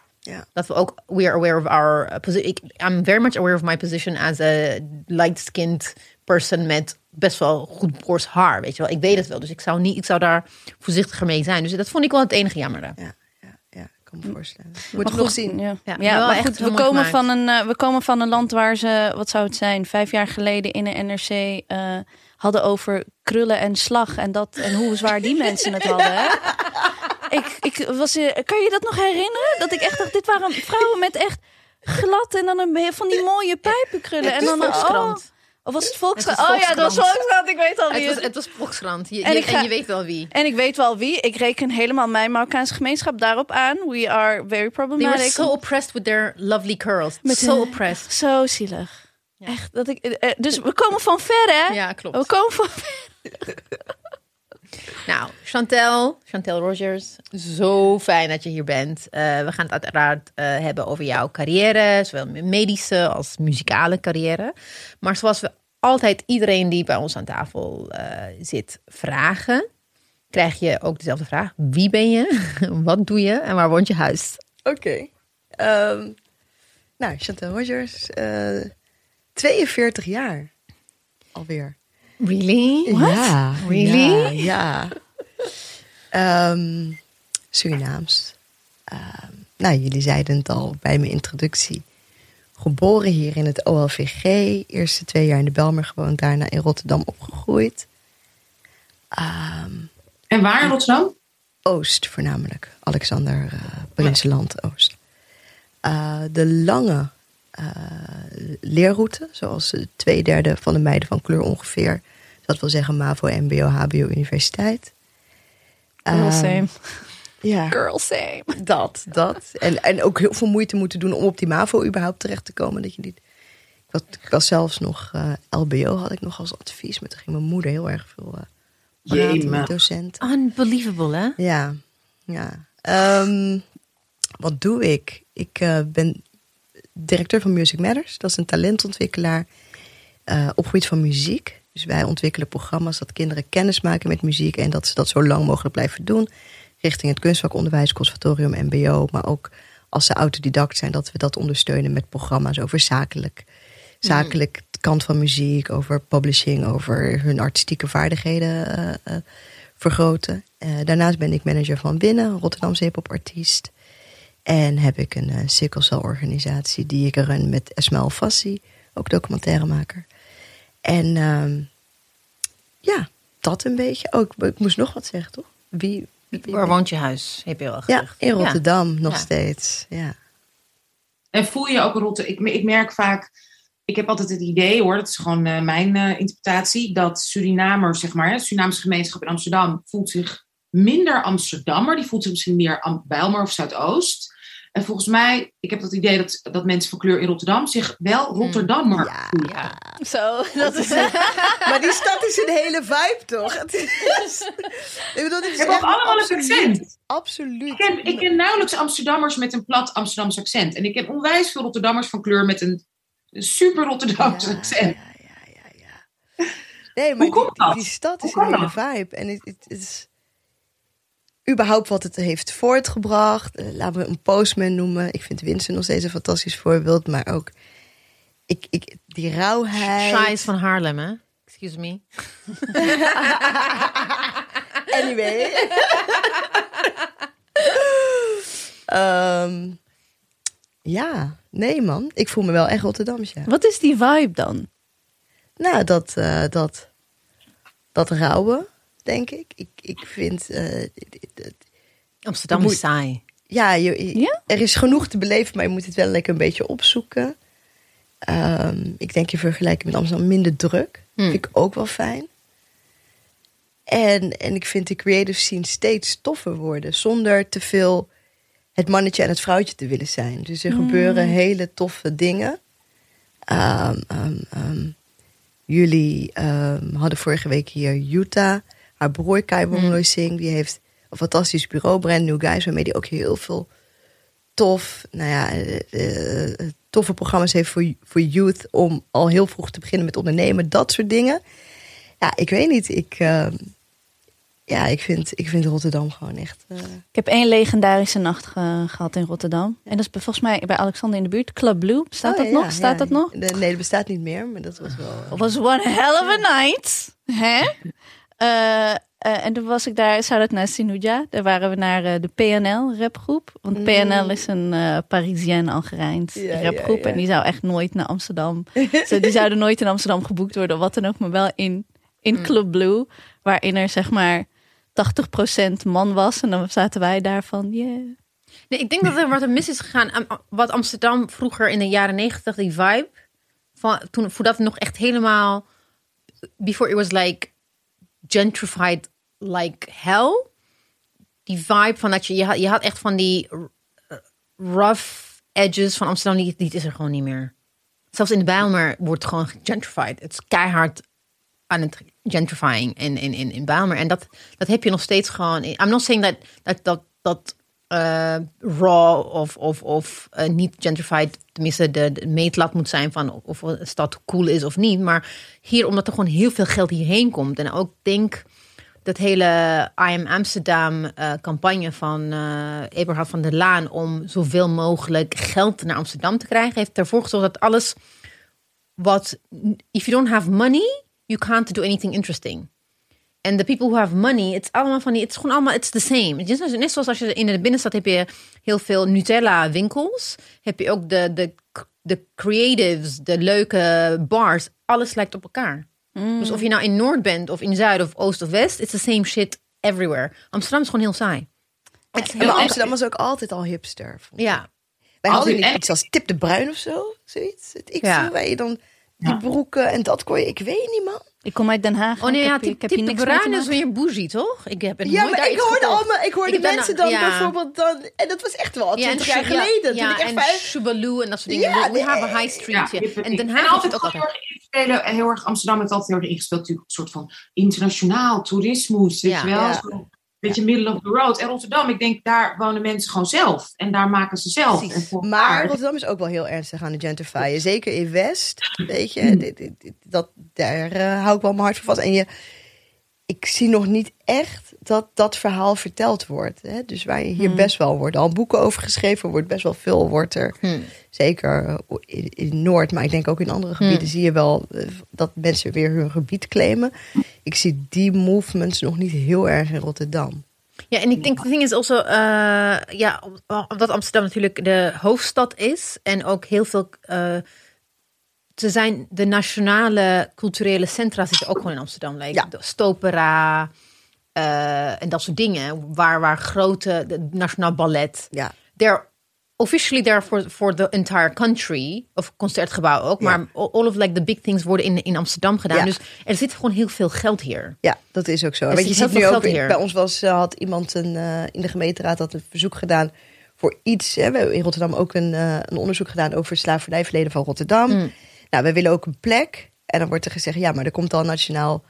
Dat we ook we are aware of our position. I'm very much aware of my position as a light-skinned person met best wel goed borst haar, weet je wel. Ik weet het wel, dus ik zou niet, ik zou daar voorzichtiger mee zijn. Dus dat vond ik wel het enige jammere.
Ja, ja, ja, ik kan me voorstellen. We nog zien.
Ja,
Ja,
ja, maar goed, we komen,
gemaakt.
van een, eh, we komen van een land waar ze, wat zou het zijn, vijf jaar geleden in een NRC eh, hadden over krullen en slag en dat en hoe zwaar die mensen het hadden. Hè? Ik, ik was, eh, kan je dat nog herinneren? Dat ik echt dacht, dit waren vrouwen met echt glad en dan een, van die mooie pijpenkrullen. En dan een oh, of was het Volkskrant?
Het was
Oh ja, dat was
Volkskrant.
Volkskrant. Ik weet al wie
Het was, het was Volkskrant. Je,
En
je-
ik ga-
en je weet wel wie.
En ik weet wel wie. Ik reken helemaal mijn Marokkaanse gemeenschap daarop aan. We are very
They
problematic.
were so oppressed with their lovely curls.
Met
so oppressed.
Zo zielig. Echt. Dat ik, eh, eh, dus we komen van ver, hè?
Ja, klopt.
We komen van ver.
Nou, Chantel, Chantel Rogers, zo fijn dat je hier bent. Eh, we gaan het uiteraard eh, hebben over jouw carrière, zowel medische als muzikale carrière. Maar zoals we altijd iedereen die bij ons aan tafel eh, zit vragen, krijg je ook dezelfde vraag. Wie ben je? Wat doe je? En waar woont je huis?
Oké. Ehm, nou, Chantal Rogers, eh 42 jaar alweer.
Really?
Ja.
Really?
Ja. ja. Ehm, Surinaams. Ehm, nou, jullie zeiden het al bij mijn introductie. Geboren hier in het OLVG. Eerste twee jaar in de Belmer gewoond. Daarna in Rotterdam opgegroeid. Ehm,
En waar in Rotterdam?
Oost voornamelijk. Alexander Prinsenland Oost. Eh, de lange leerroute, zoals twee derde van de meiden van kleur ongeveer. Dat wil zeggen MAVO, MBO, HBO, universiteit.
Girl
Eh,
same.
Ja,
Girl same.
dat, dat. En, en ook heel veel moeite moeten doen om op die MAVO überhaupt terecht te komen. Dat je niet... ik, was, ik was zelfs nog eh, LBO had ik nog als advies, maar toen ging mijn moeder heel erg veel eh praten
Jemig.
met docenten.
Unbelievable, hè?
Ja, ja. Ehm, wat doe ik? Ik eh, ben directeur van Music Matters. Dat is een talentontwikkelaar eh, op gebied van muziek. Dus wij ontwikkelen programma's dat kinderen kennis maken met muziek en dat ze dat zo lang mogelijk blijven doen. Richting het kunstvakonderwijs, conservatorium, MBO. Maar ook als ze autodidact zijn, dat we dat ondersteunen met programma's over zakelijk. Zakelijk kant van muziek, over publishing, over hun artistieke vaardigheden eh, eh, vergroten. Daarnaast ben ik manager van Winnen, Rotterdamse hip-hop artiest. En heb ik een uh, sikkelcelorganisatie die ik run met Esmael Fassi, ook documentairemaker. En ehm, ja, dat een beetje. Ook, ik moest nog wat zeggen, toch? Wie, wie- wie-
Waar woont je huis? Heb je al
ja,
gezegd.
in Rotterdam nog
Ja.
steeds. Ja.
En voel je ook Rotterdam? Ik, ik merk vaak, ik heb altijd het idee hoor, dat is gewoon eh, mijn eh, interpretatie, dat Surinamers, zeg maar, hè, de Surinaamse gemeenschap in Amsterdam, voelt zich minder Amsterdammer. Die voelt zich misschien meer Am- Bijlmer of Zuidoost. En volgens mij, ik heb dat idee dat, dat mensen van kleur in Rotterdam zich wel Rotterdammer
Ja.
voelen.
Ja.
Zo, dat is...
Maar die stad is een hele vibe, toch? Het is, ik bedoel, is echt
allemaal een accent.
Absoluut.
Ik ken, ik ken nauwelijks Amsterdammers met een plat Amsterdams accent. En ik ken onwijs veel Rotterdammers van kleur met een super Rotterdams
Ja,
accent.
Ja, ja, ja, ja. Nee, maar
Hoe komt
die,
dat?
die stad is
Hoe
een hele
dat?
vibe. En het, het, het is überhaupt wat het heeft voortgebracht. Eh, laten we een postman noemen. Ik vind Winston nog steeds een fantastisch voorbeeld. Maar ook ik, ik, die rauwheid.
Shy is van Haarlem, hè? Excuse me.
Anyway. Ehm, ja, nee man. Ik voel me wel echt Rotterdams, ja.
Wat is die vibe dan?
Nou, dat, eh, dat, dat rauwe, denk ik. Ik, ik vind, eh,
Amsterdam
Moet-
is saai.
ja, je, je-
Ja?
er is genoeg te beleven, maar je moet het wel lekker een beetje opzoeken. Ehm, ik denk in vergelijking met Amsterdam minder druk.
Hmm.
Vind ik ook wel fijn. En, en ik vind de creative scene steeds toffer worden. Zonder te veel het mannetje en het vrouwtje te willen zijn. Dus er gebeuren hele toffe dingen. Ehm, ehm, ehm, jullie ehm, hadden vorige week hier Utah. Haar broer Kai Wongloy Singh. Die heeft een fantastisch bureau, Brand New Guys. Waarmee die ook heel veel tof, nou ja, eh, eh, toffe programma's heeft voor, voor youth. Om al heel vroeg te beginnen met ondernemen. Dat soort dingen. Ja, ik weet niet. Ik, ehm, ja, ik vind, ik vind Rotterdam gewoon echt... eh,
Ik heb één legendarische nacht ge- gehad in Rotterdam. En dat is volgens mij bij Alexander in de buurt. Club Blue. Staat
oh,
dat
ja,
nog? Staat
ja.
dat nog?
Nee, dat bestaat niet meer. Maar dat was wel... eh,
Het was one hell of a night. Hè? Eh, eh, en toen was ik daar, zou dat naar Sinuja. Daar waren we naar eh, de PNL rapgroep. Want
Mm.
PNL is een eh Parisien Algerijns
ja,
rapgroep. En die zou echt nooit naar Amsterdam. Ze, die zouden nooit in Amsterdam geboekt worden, of wat dan ook. Maar wel in, in Club Blue. Waarin er zeg maar 80% man was. En dan zaten wij daar van, yeah.
Nee, ik denk dat er wat er mis is gegaan. Wat Amsterdam vroeger in de jaren negentig, die vibe. Van, toen, voordat het nog echt helemaal. Before it was like gentrified like hell. Die vibe van dat je. Je had, je had echt van die rough edges van Amsterdam. Die, die is er gewoon niet meer. Zelfs in de Bijlmer wordt gewoon gentrified. Het keihard aan het gentrifying in, in, in, in Bijlmer. En dat, dat heb je nog steeds gewoon. I'm not saying that dat, dat, dat eh, raw of, of, of eh, niet gentrified, tenminste de, de meetlat moet zijn van of, een stad cool is of niet. Maar hier, omdat er gewoon heel veel geld hierheen komt. En ook denk dat hele I Am Amsterdam eh, campagne van Eberhard van der Laan om zoveel mogelijk geld naar Amsterdam te krijgen, heeft ervoor gezorgd dat alles wat if you don't have money, you can't do anything interesting. En the people who have money, het is allemaal van die, het is gewoon allemaal, it's the same. Het is net zoals als je in de binnenstad heb je heel veel Nutella winkels, heb je ook de, de, de creatives, de leuke bars, alles lijkt op elkaar. Dus of je nou in Noord bent of in Zuid of Oost of West, it's the same shit everywhere. Amsterdam is gewoon heel saai.
Ja, maar Amsterdam was ook altijd al hipster.
Ja,
Wij
Altijd
hadden niet
echt.
iets als Tip de Bruin of zo. Zoiets. Het ik
Ja.
zo, waar je dan die
Ja.
broeken en dat kon je... Ik weet niet, man.
Ik kom uit Den Haag.
Oh nee,
ik
ja,
heb,
type,
ik heb
type bruin is weer bougie, toch? Ik heb het
Ja,
nooit
maar ik hoorde, allemaal, ik hoorde
Ik
mensen dan
ja.
bijvoorbeeld dan... En dat was echt wel
Ja,
20
en
jaar
ja,
geleden.
Ja,
toen ik echt
en
vijf...
Shubaloo en dat soort dingen.
Ja,
We a high street.
Ja,
Ja, En Den
en
Haag heeft
altijd
het ook
heel
altijd.
erg heel erg Amsterdam heeft altijd heel erg ingespeeld. Natuurlijk een soort van internationaal toerismus. Weet
Ja.
je wel?
Ja.
Beetje middle of the road. En Rotterdam, ik denk daar wonen mensen gewoon zelf. En daar maken ze zelf. En
Maar. Rotterdam is ook wel heel ernstig aan het gentrifyen. Zeker in West. Weet je, dit- dat, daar eh, hou ik wel mijn hart voor vast. En je, ik zie nog niet echt dat dat verhaal verteld wordt. Hè? Dus waar je
Hmm.
hier best wel worden al boeken over geschreven, wordt best wel veel wordt er.
Hmm.
Zeker eh, in, in Noord, maar ik denk ook in andere gebieden zie je wel eh, dat mensen weer hun gebied claimen. Ik zie die movements nog niet heel erg in Rotterdam.
Ja, en ik denk, de ding is also, eh, ja, omdat Amsterdam natuurlijk de hoofdstad is en ook heel veel, ze zijn de nationale culturele centra zitten ook gewoon in Amsterdam. Like
Ja.
de Stopera eh, en dat soort dingen, waar, waar grote, de Nationaal Ballet,
Ja.
they're officially there for, for the entire country, of concertgebouw ook,
Ja.
maar all of like the big things worden in, in Amsterdam gedaan.
Ja.
Dus er zit gewoon heel veel geld hier.
Ja, dat is ook zo. Want je ziet nu ook, bij ons was, eh, had iemand een, eh, in de gemeenteraad had een verzoek gedaan voor iets. Hè. We hebben in Rotterdam ook een, een onderzoek gedaan over het slavernijverleden van Rotterdam.
Mm.
Nou, we willen ook een plek. En dan wordt er gezegd, ja, maar er komt al een Nationaal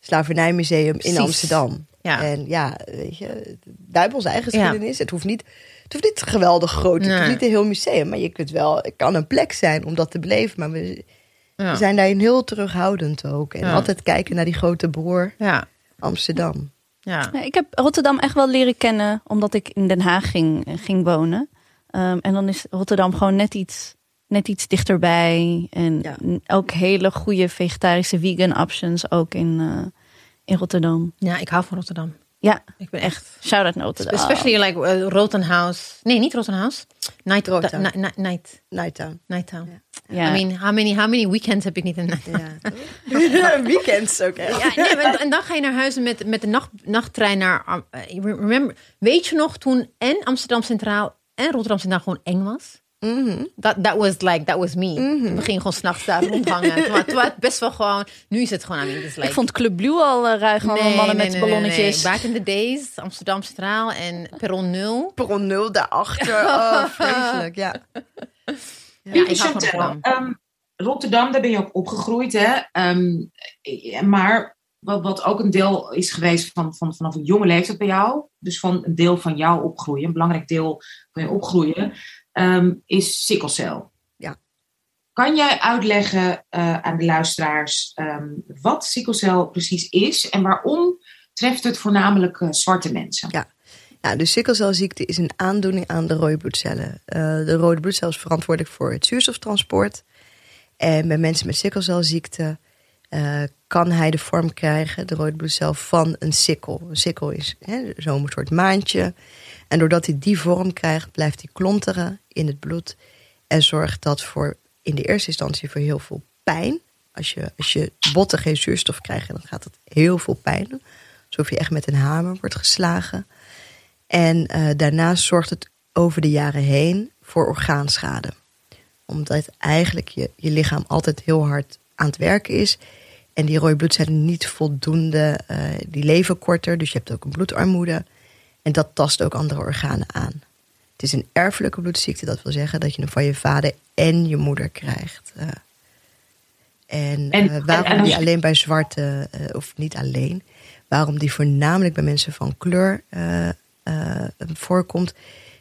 Slavernijmuseum in
Precies.
Amsterdam.
Ja.
En ja, weet je, onze eigen
Ja.
geschiedenis. Het hoeft niet, het hoeft niet geweldig groot, het
Nee.
hoeft niet een heel museum. Maar je kunt wel, het kan een plek zijn om dat te beleven. Maar we,
Ja.
we zijn daarin heel terughoudend ook. En
Ja.
altijd kijken naar die grote broer
Ja,
Amsterdam.
ja.
Ja, ik heb Rotterdam echt wel leren kennen omdat ik in Den Haag ging, ging wonen. Ehm, en dan is Rotterdam gewoon net iets, net iets dichterbij. En
Ja.
ook hele goede vegetarische vegan options ook in, eh, in Rotterdam.
Ja, ik hou van Rotterdam.
Ja,
Ik ben echt.
shout-out naar Rotterdam.
Especially like uh, Rotenhouse. Nee, niet Rotenhouse. Night. Night, night, night,
Nighttown.
Nighttown.
Ja.
I mean, how many, how many weekends heb ik niet in?
Ja. Weekends ook echt.
Ja, nee, en dan ga je naar huis met, met de nacht, nachttrein naar. uh, remember, weet je nog toen en Amsterdam Centraal en Rotterdam Centraal gewoon eng was? Dat that was like, that was me. We gingen gewoon s'nachts daar rondhangen. Terwijl, terwijl het best wel gewoon, nu is het gewoon, I mean, like,
Ik vond Club Blue al uh, ruig, allemaal mannen met ballonnetjes.
Back in the days, Amsterdam Centraal en Perron 0.
Perron 0 daarachter. Oh, vreselijk, ja.
Ja, ik Rotterdam.
ehm, Rotterdam, daar ben je ook opgegroeid, hè? Ehm, eh, maar wat, wat ook een deel is geweest van, van, vanaf een jonge leeftijd bij jou, dus van een deel van jouw opgroeien, een belangrijk deel van je opgroeien, ehm, is sikkelcel.
Ja.
Kan jij uitleggen eh, aan de luisteraars ehm, wat sikkelcel precies is en waarom treft het voornamelijk eh, zwarte mensen?
Ja. Ja, de sikkelcelziekte is een aandoening aan de rode bloedcellen. Eh, de rode bloedcel is verantwoordelijk voor het zuurstoftransport. En bij mensen met sikkelcelziekte eh, kan hij de vorm krijgen, de rode bloedcel, van een sikkel. Een sikkel is zo'n soort maantje. En doordat hij die vorm krijgt, blijft hij klonteren in het bloed. En zorgt dat voor in de eerste instantie voor heel veel pijn. Als je, als je botten geen zuurstof krijgen, dan gaat dat heel veel pijn. Alsof je echt met een hamer wordt geslagen. En uh, daarnaast zorgt het over de jaren heen voor orgaanschade. Omdat eigenlijk je, je lichaam altijd heel hard aan het werken is. En die rode bloedcellen niet voldoende, uh, die leven korter. Dus je hebt ook een bloedarmoede. En dat tast ook andere organen aan. Het is een erfelijke bloedziekte. Dat wil zeggen dat je hem van je vader en je moeder krijgt. Uh, en, en waarom en, die alleen bij zwarte, of niet alleen... waarom die voornamelijk bij mensen van kleur voorkomt,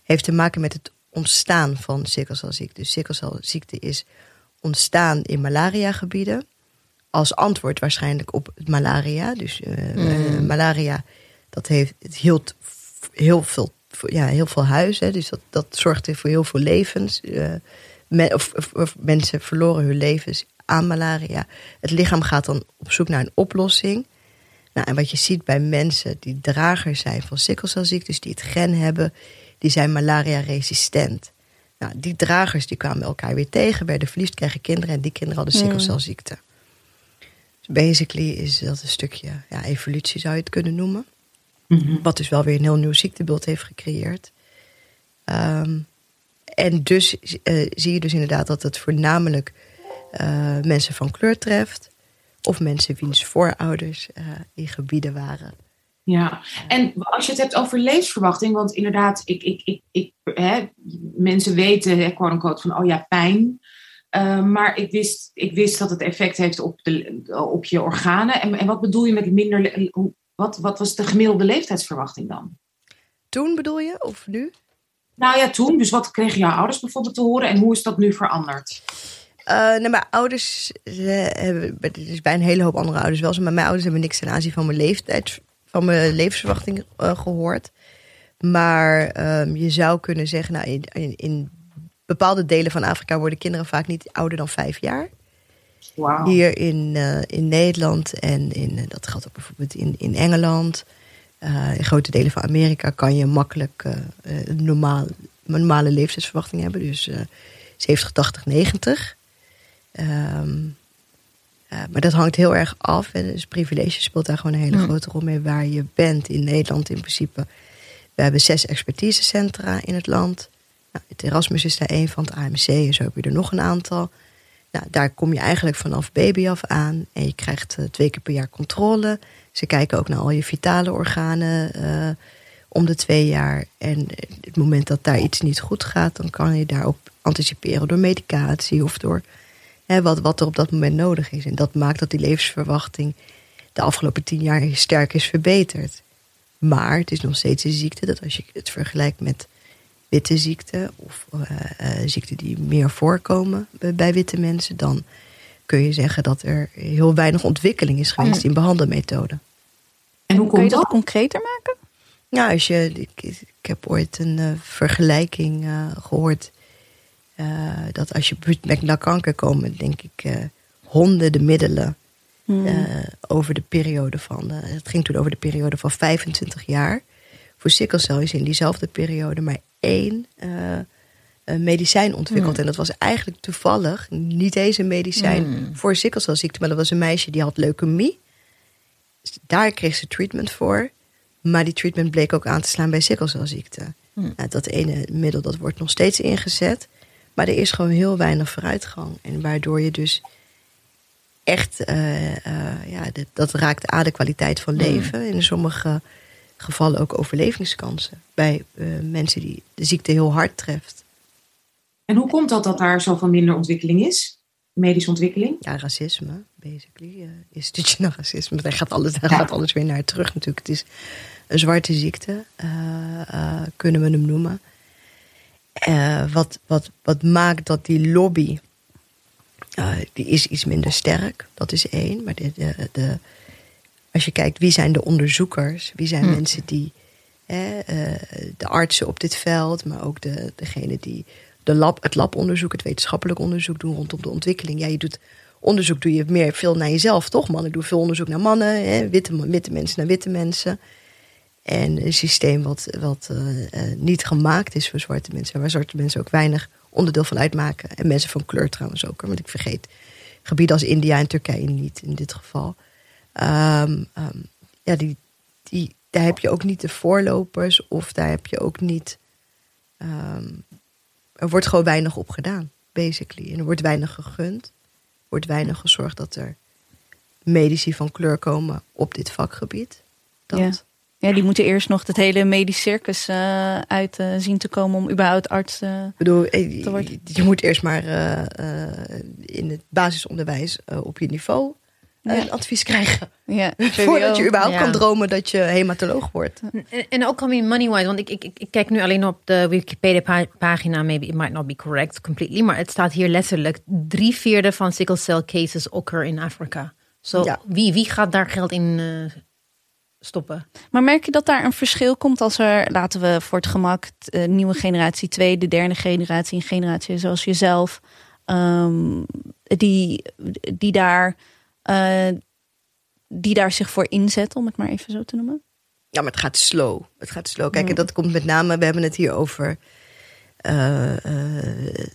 heeft te maken met het ontstaan van sikkelcelziekte. Dus sikkelcelziekte is ontstaan in malariagebieden. Als antwoord waarschijnlijk op het malaria. Dus uh, mm. malaria, dat heeft, het hield heel veel, ja, heel veel huizen. Dus dat, dat zorgde voor heel veel levens. Men, of, of, of mensen verloren hun levens aan malaria. Het lichaam gaat dan op zoek naar een oplossing. Nou, en wat je ziet bij mensen die dragers zijn van sikkelcelziektes, die het gen hebben, die zijn malaria-resistent. Nou, die dragers die kwamen elkaar weer tegen, werden verliefd, kregen kinderen en die kinderen hadden sikkelcelziekte. Dus basically is dat een stukje ja, evolutie, zou je het kunnen noemen. Mm -hmm. Wat dus wel weer een heel nieuw ziektebeeld heeft gecreëerd. Um, en dus uh, zie je dus inderdaad dat het voornamelijk uh, mensen van kleur treft of mensen wiens voorouders uh, in gebieden waren.
Ja, en als je het hebt over levensverwachting, want inderdaad, ik, ik, ik, ik, hè, mensen weten, hè, quote unquote, van oh ja, pijn. Uh, maar ik wist, ik wist dat het effect heeft op, de, op je organen. En, en wat bedoel je met minder, wat, wat was de gemiddelde leeftijdsverwachting dan?
Toen bedoel je, of nu?
Nou ja, toen. Dus wat kregen jouw ouders bijvoorbeeld te horen en hoe is dat nu veranderd?
Uh, nou, mijn ouders hebben, het is bij een hele hoop andere ouders wel zo, maar mijn ouders hebben niks ten aanzien van mijn leeftijd, van mijn levensverwachting uh, gehoord. Maar um, je zou kunnen zeggen, nou, in, in, in, bepaalde delen van Afrika worden kinderen vaak niet ouder dan vijf jaar.
Wow.
Hier in, uh, in Nederland en in, dat geldt ook bijvoorbeeld in, in Engeland. in grote delen van Amerika kan je makkelijk een normaal, normale levensverwachting hebben. Dus 70, 80, 90. Um, uh, maar dat hangt heel erg af. En dus privilege speelt daar gewoon een hele mm. grote rol mee waar je bent. In Nederland in principe. We hebben zes expertisecentra in het land. Nou, het Erasmus is daar één van, het AMC en zo heb je er nog een aantal. Nou, daar kom je eigenlijk vanaf baby af aan. En je krijgt uh, twee keer per jaar controle. Ze kijken ook naar al je vitale organen uh, om de twee jaar. En het moment dat daar iets niet goed gaat, dan kan je daarop anticiperen door medicatie of door hè, wat, wat er op dat moment nodig is. En dat maakt dat die levensverwachting de afgelopen tien jaar sterk is verbeterd. Maar het is nog steeds een ziekte dat als je het vergelijkt met witte ziekten of uh, uh, ziekten die meer voorkomen bij witte mensen, dan kun je zeggen dat er heel weinig ontwikkeling is geweest
Mm.
in behandelmethoden.
En hoe
Kun je dat
dat?
concreter maken?
Ja, als je, ik, ik heb ooit een uh, vergelijking uh, gehoord. Uh, dat als je met naar kanker komen, denk ik, uh, honderden middelen
Hmm.
uh, over de periode van. het ging toen over de periode van 25 jaar. Voor sikkelcel is in diezelfde periode maar één medicijn ontwikkeld.
Hmm.
En dat was eigenlijk toevallig niet eens een medicijn
Hmm.
voor sikkelcelziekte, maar dat was een meisje die had leukemie. Daar kreeg ze treatment voor. Maar die treatment bleek ook aan te slaan bij sikkelcelziekte.
Hmm.
Nou, dat ene middel dat wordt nog steeds ingezet. Maar er is gewoon heel weinig vooruitgang. En waardoor je dus echt, eh, eh, ja, dat raakt aan de kwaliteit van leven. En in sommige gevallen ook overlevingskansen. Bij eh, mensen die de ziekte heel hard treft.
En hoe komt dat dat daar zoveel minder ontwikkeling is? Medische ontwikkeling?
Ja, racisme, basically. eh institutioneel racisme. Daar gaat, alles, daar gaat alles weer naar terug natuurlijk. Het is een zwarte ziekte, eh, kunnen we hem noemen. Wat, wat, wat maakt dat die lobby... die is iets minder sterk, dat is één. Maar de, de, de, als je kijkt, wie zijn de onderzoekers? Wie zijn mensen die... eh, eh, de artsen op dit veld, maar ook de, degene die de lab, het labonderzoek, het wetenschappelijk onderzoek doen rondom de ontwikkeling. Ja, je doet onderzoek doe je meer veel naar jezelf, toch? Mannen doen veel onderzoek naar mannen, hè? Witte, witte mensen naar witte mensen. En een systeem wat, wat eh, eh, niet gemaakt is voor zwarte mensen. Waar zwarte mensen ook weinig onderdeel van uitmaken. En mensen van kleur trouwens ook. Want ik vergeet gebieden als India en Turkije niet in dit geval. Ehm, ehm, ja, die, die, daar heb je ook niet de voorlopers. Of daar heb je ook niet... ehm, er wordt gewoon weinig op gedaan, basically. En er wordt weinig gegund. Er wordt weinig gezorgd dat er medici van kleur komen op dit vakgebied. Dat.
Ja. Ja, die moeten eerst nog het hele medisch circus eh, uit eh, zien te komen om überhaupt arts. eh,
Ik bedoel,
Te worden.
je, je moet eerst maar in het basisonderwijs op je niveau
Ja.
een advies krijgen.
ja,
Voordat je überhaupt
Ja.
kan dromen dat je hematoloog wordt.
En, en ook alweer money-wise, want ik, ik, ik kijk nu alleen op de Wikipedia-pagina. Maybe it might not be correct completely, maar het staat hier letterlijk: drie vierde van sickle cell cases occur in Afrika. Zo, wie, wie gaat daar geld in eh, stoppen?
Maar merk je dat daar een verschil komt als er, laten we voor het gemak, eh, nieuwe generatie, tweede, derde generatie, een generatie zoals jezelf, ehm, die, die, daar, eh, die daar zich voor inzetten, om het maar even zo te noemen?
Ja, maar het gaat slow. Het gaat slow. Kijk,
Mm.
en dat komt met name, we hebben het hier over eh, eh,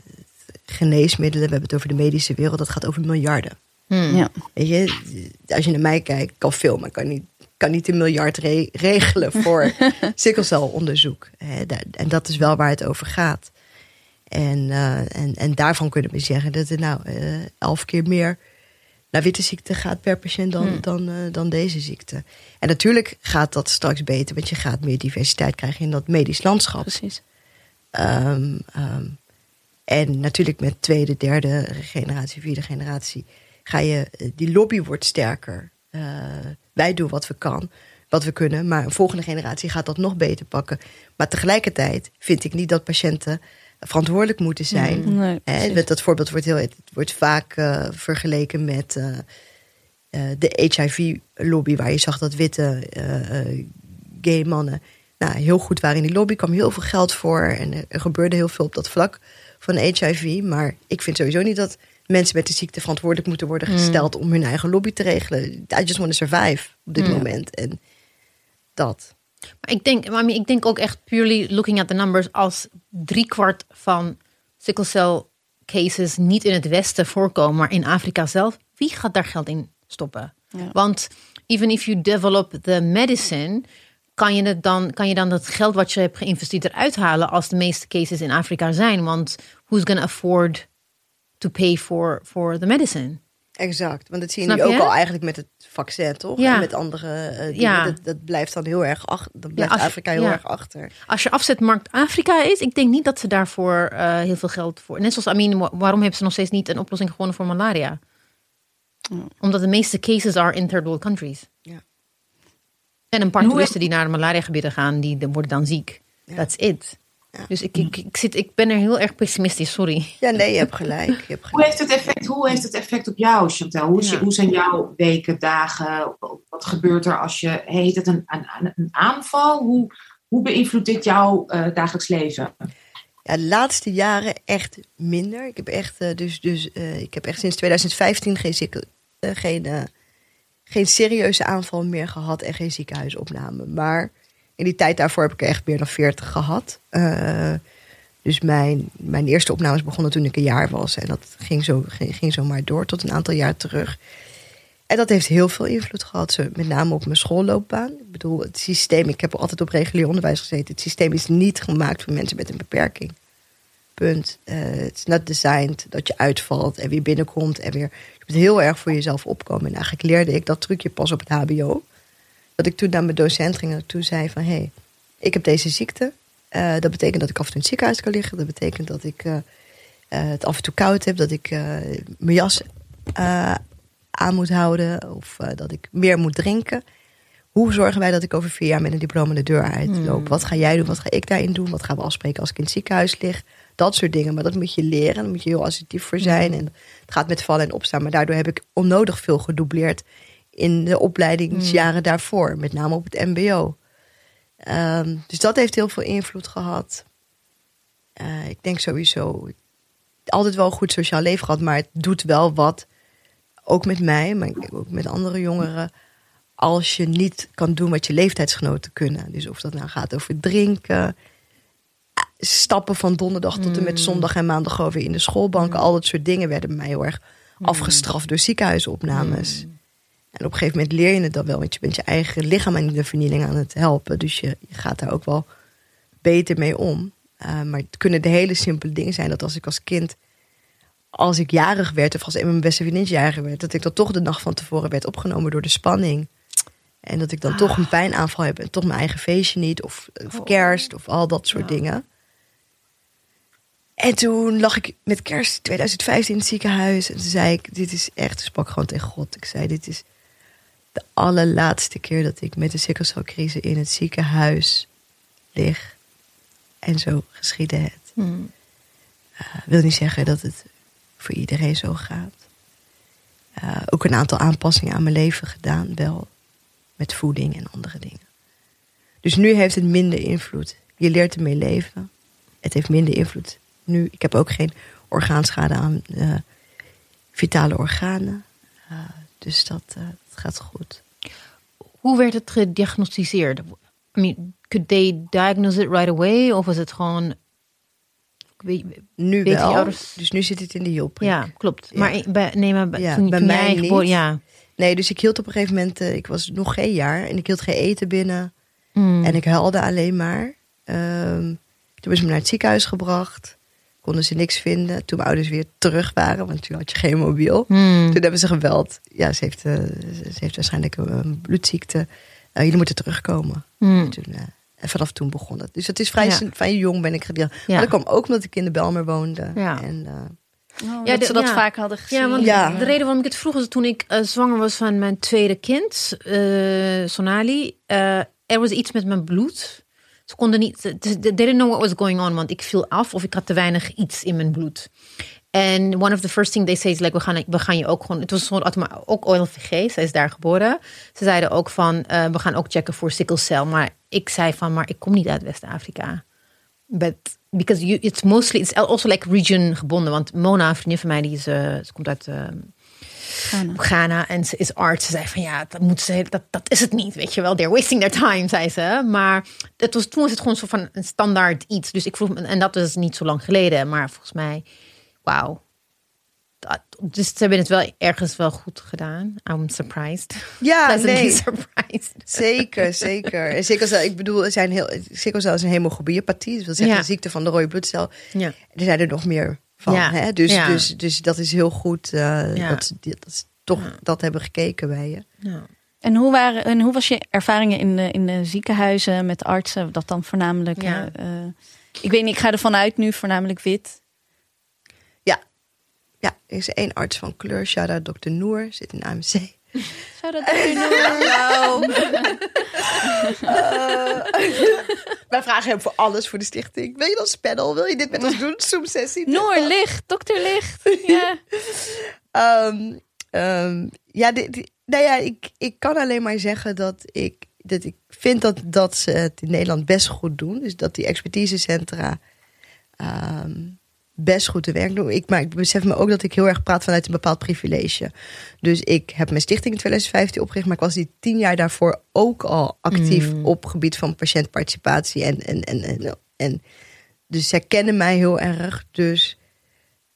geneesmiddelen, we hebben het over de medische wereld. Dat gaat over miljarden.
Hmm.
Ja.
Weet je, als je naar mij kijkt, kan veel, maar kan niet, kan niet een miljard re- regelen voor sikkelcelonderzoek. En dat is wel waar het over gaat. En, eh, en, en daarvan kunnen we zeggen dat er nou eh, elf keer meer naar witte ziekte gaat per patiënt dan,
Hmm.
dan, eh, dan deze ziekte. En natuurlijk gaat dat straks beter, want je gaat meer diversiteit krijgen in dat medisch landschap.
Precies.
Ehm, ehm, en natuurlijk met tweede, derde generatie, vierde generatie ga je, eh, die lobby wordt sterker. Eh, wij doen wat we kan, wat we kunnen, maar een volgende generatie gaat dat nog beter pakken. Maar tegelijkertijd vind ik niet dat patiënten verantwoordelijk moeten zijn.
Nee, precies.
dat, voorbeeld wordt, heel, het wordt vaak eh, vergeleken met eh, eh, de HIV-lobby, waar je zag dat witte gay mannen nou, heel goed waren in die lobby. kwam heel veel geld voor en er, gebeurde heel veel op dat vlak van HIV. Maar ik vind sowieso niet dat mensen met de ziekte verantwoordelijk moeten worden gesteld om hun eigen lobby te regelen. I just want to survive op dit
Mm.
moment. En dat.
Maar ik denk, ik denk ook echt purely looking at the numbers als driekwart van sickle cell cases niet in het Westen voorkomen, maar in Afrika zelf. Wie gaat daar geld in stoppen?
Ja.
Want even if you develop the medicine, kan je, het dan, kan je dan dat geld wat je hebt geïnvesteerd eruit halen als de meeste cases in Afrika zijn? Want who's gonna afford to pay for, for the medicine?
Exact, want dat zie je
Snap
nu ook
je?
al eigenlijk met het vaccin, toch?
Ja.
En met andere eh, dingen.
Ja.
Dat, dat blijft dan heel erg achter. Dat blijft
als
Afrika heel
ja.
erg achter.
Als je afzetmarkt Afrika is, ik denk niet dat ze daarvoor eh, heel veel geld voor. Net zoals Amin, wa- waarom hebben ze nog steeds niet een oplossing gevonden voor malaria? Omdat de meeste cases are in third world countries.
Ja.
En een paar toeristen die naar de malariagebieden gaan, die die worden dan ziek.
Ja.
That's it.
Ja.
Dus ik, ik, ik, zit, ik ben er heel erg pessimistisch, sorry.
Ja, nee, je hebt gelijk. Je hebt
Hoe heeft het effect, hoe heeft het effect op jou, Chantal? Hoe, is je-
Ja.
hoe zijn jouw weken, dagen? Wat gebeurt er als je... Heet het een, een, een aanval? Hoe, hoe beïnvloedt dit jouw eh, dagelijks leven?
Ja, de laatste jaren echt minder. Ik heb echt, eh, dus, dus, eh, ik heb echt sinds 2015 geen, zieke- geen, geen serieuze aanval meer gehad en geen ziekenhuisopname. Maar in die tijd daarvoor heb ik echt meer dan 40 gehad. Eh, dus mijn, mijn eerste opnames begonnen toen ik een jaar was. En dat ging zo, ging, ging zo maar door tot een aantal jaar terug. En dat heeft heel veel invloed gehad, met name op mijn schoolloopbaan. Ik bedoel, het systeem, ik heb altijd op regulier onderwijs gezeten. Het systeem is niet gemaakt voor mensen met een beperking. punt. Eh, Het is not designed dat je uitvalt en weer binnenkomt en weer. Je moet heel erg voor jezelf opkomen. En eigenlijk leerde ik dat trucje pas op het HBO. Dat ik toen naar mijn docent ging en toen zei van hé, hey, ik heb deze ziekte. Eh, dat betekent dat ik af en toe in het ziekenhuis kan liggen. Dat betekent dat ik eh, eh, het af en toe koud heb. Dat ik mijn jas aan moet houden. Of dat ik meer moet drinken. Hoe zorgen wij dat ik over vier jaar met een diploma de deur uitloop? Wat ga jij doen? Wat ga ik daarin doen? Wat gaan we afspreken als ik in het ziekenhuis lig? Dat soort dingen. Maar dat moet je leren. Daar moet je heel assertief voor zijn. En het gaat met vallen en opstaan. Maar daardoor heb ik onnodig veel gedoubleerd in de opleidingsjaren daarvoor. Met name op het mbo. Ehm, dus dat heeft heel veel invloed gehad. Eh, ik denk sowieso altijd wel een goed sociaal leven gehad, maar het doet wel wat, ook met mij, maar ook met andere jongeren, als je niet kan doen wat je leeftijdsgenoten kunnen. Dus of dat nou gaat over drinken, eh, stappen van donderdag tot en met zondag en maandag over in de schoolbank, al dat soort dingen werden bij mij heel erg afgestraft door ziekenhuisopnames. En op een gegeven moment leer je het dan wel, want je bent je eigen lichaam aan de vernieling aan het helpen. Dus je, je gaat daar ook wel beter mee om. Uh, maar het kunnen de hele simpele dingen zijn dat als ik als kind, als ik jarig werd, of als een van mijn beste vriendin jarig werd, dat ik dan toch de nacht van tevoren werd opgenomen door de spanning. En dat ik dan toch een pijnaanval heb en toch mijn eigen feestje niet, of, of kerst, of al dat soort dingen. En toen lag ik met kerst 2015 in het ziekenhuis. En toen zei ik, dit is echt, ik sprak gewoon tegen God. Ik zei, dit is de allerlaatste keer dat ik met de sikkelcelcrisis in het ziekenhuis lig. En zo geschiedde het.
Hmm.
Uh, wil niet zeggen dat het voor iedereen zo gaat. Uh, ook een aantal aanpassingen aan mijn leven gedaan, wel met voeding en andere dingen. Dus nu heeft het minder invloed. Je leert ermee leven. Het heeft minder invloed nu. Ik heb ook geen orgaanschade aan uh, vitale organen. Dus dat, dat, gaat goed.
Hoe werd het gediagnosticeerd? I mean, could they diagnose it right away? Of was het gewoon...
Nu wel. Dus nu zit het in de hielprik.
Ja, klopt. Ja. Maar bij, nee, maar bij,
ja,
toen,
bij
toen
mij
jij
niet.
geboren... Ja.
Nee, dus ik hield op een gegeven moment... ik was nog geen jaar en ik hield geen eten binnen.
Mm.
En ik huilde alleen maar. Um, toen is me naar het ziekenhuis gebracht konden ze niks vinden. Toen mijn ouders weer terug waren, want toen had je geen mobiel.
Hmm.
Toen hebben ze gebeld. Ja, ze heeft, uh, ze heeft waarschijnlijk een bloedziekte. Uh, jullie moeten terugkomen.
Hmm.
En, toen, uh, en vanaf toen begon het. Dus het is vrij,
Ja.
vrij jong ben ik gedeeld.
Ja.
Maar dat kwam ook omdat ik in de Belmer woonde.
Ja.
En, uh,
Oh,
Ja,
dat
de-
ze dat
ja.
vaak hadden gezien.
Ja, want
Ja.
de reden waarom ik het vroeg is toen ik eh, zwanger was van mijn tweede kind, eh, Sonali, eh, er was iets met mijn bloed. Ze konden niet, they didn't know what was going on, want ik viel af of ik had te weinig iets in mijn bloed. En one of the first thing they say is like, we gaan, we gaan je ook gewoon, het was gewoon ook OLVG, zij is daar geboren. Ze zeiden ook van, eh, we gaan ook checken voor sikkelcel. Maar ik zei van, maar ik kom niet uit West-Afrika. But because you, it's mostly, it's also like region gebonden. Want Mona, een vriendin van mij, die is, eh, ze komt uit eh,
Ghana.
Ghana en ze is arts. Ze zei van ja, dat, moet ze, dat, dat is het niet, weet je wel. They're wasting their time, zei ze. Maar het was, toen was het gewoon zo van een standaard iets. Dus ik vroeg me, en dat is niet zo lang geleden. Maar volgens mij, wauw. Dat- Dus ze hebben het wel ergens wel goed gedaan. I'm surprised.
ja, nee.
surprised.
Zeker, zeker. Ik bedoel, zijn heel, sikkelcel is een hemoglobiepathie. Dat wil zeggen
Ja.
een ziekte van de rode bloedcel.
Ja.
Er zijn er nog meer van.
Ja,
Hè? Dus,
ja.
dus, dus dat is heel goed eh,
Ja.
dat, ze, dat ze toch
Ja.
dat hebben gekeken bij je.
Ja.
En hoe, waren, en hoe was je ervaringen in de, in de ziekenhuizen met artsen? Dat dan voornamelijk.
Ja.
eh, eh, ik weet niet, ik ga ervan uit nu voornamelijk wit.
Ja, er is één arts van kleur, shout-out dokter Noor, zit in AMC.
Zou dat doen?
Wij vragen hem voor alles voor de stichting. Wil je dan panel? Wil je dit met ons doen? Zoom-sessie?
Noor, licht, dokter licht. Ja.
Ehm, ehm, ja, dit- dit- nou ja, ik, ik kan alleen maar zeggen dat ik, dat ik vind dat, dat ze het in Nederland best goed doen. Dus dat die expertisecentra ehm, best goed te werk doen. Ik, maar ik besef me ook dat ik heel erg praat vanuit een bepaald privilege. Dus ik heb mijn stichting in 2015 opgericht, maar ik was die tien jaar daarvoor ook al actief
Mm.
op gebied van patiëntparticipatie. En, en, en, en, en dus zij kennen mij heel erg. Dus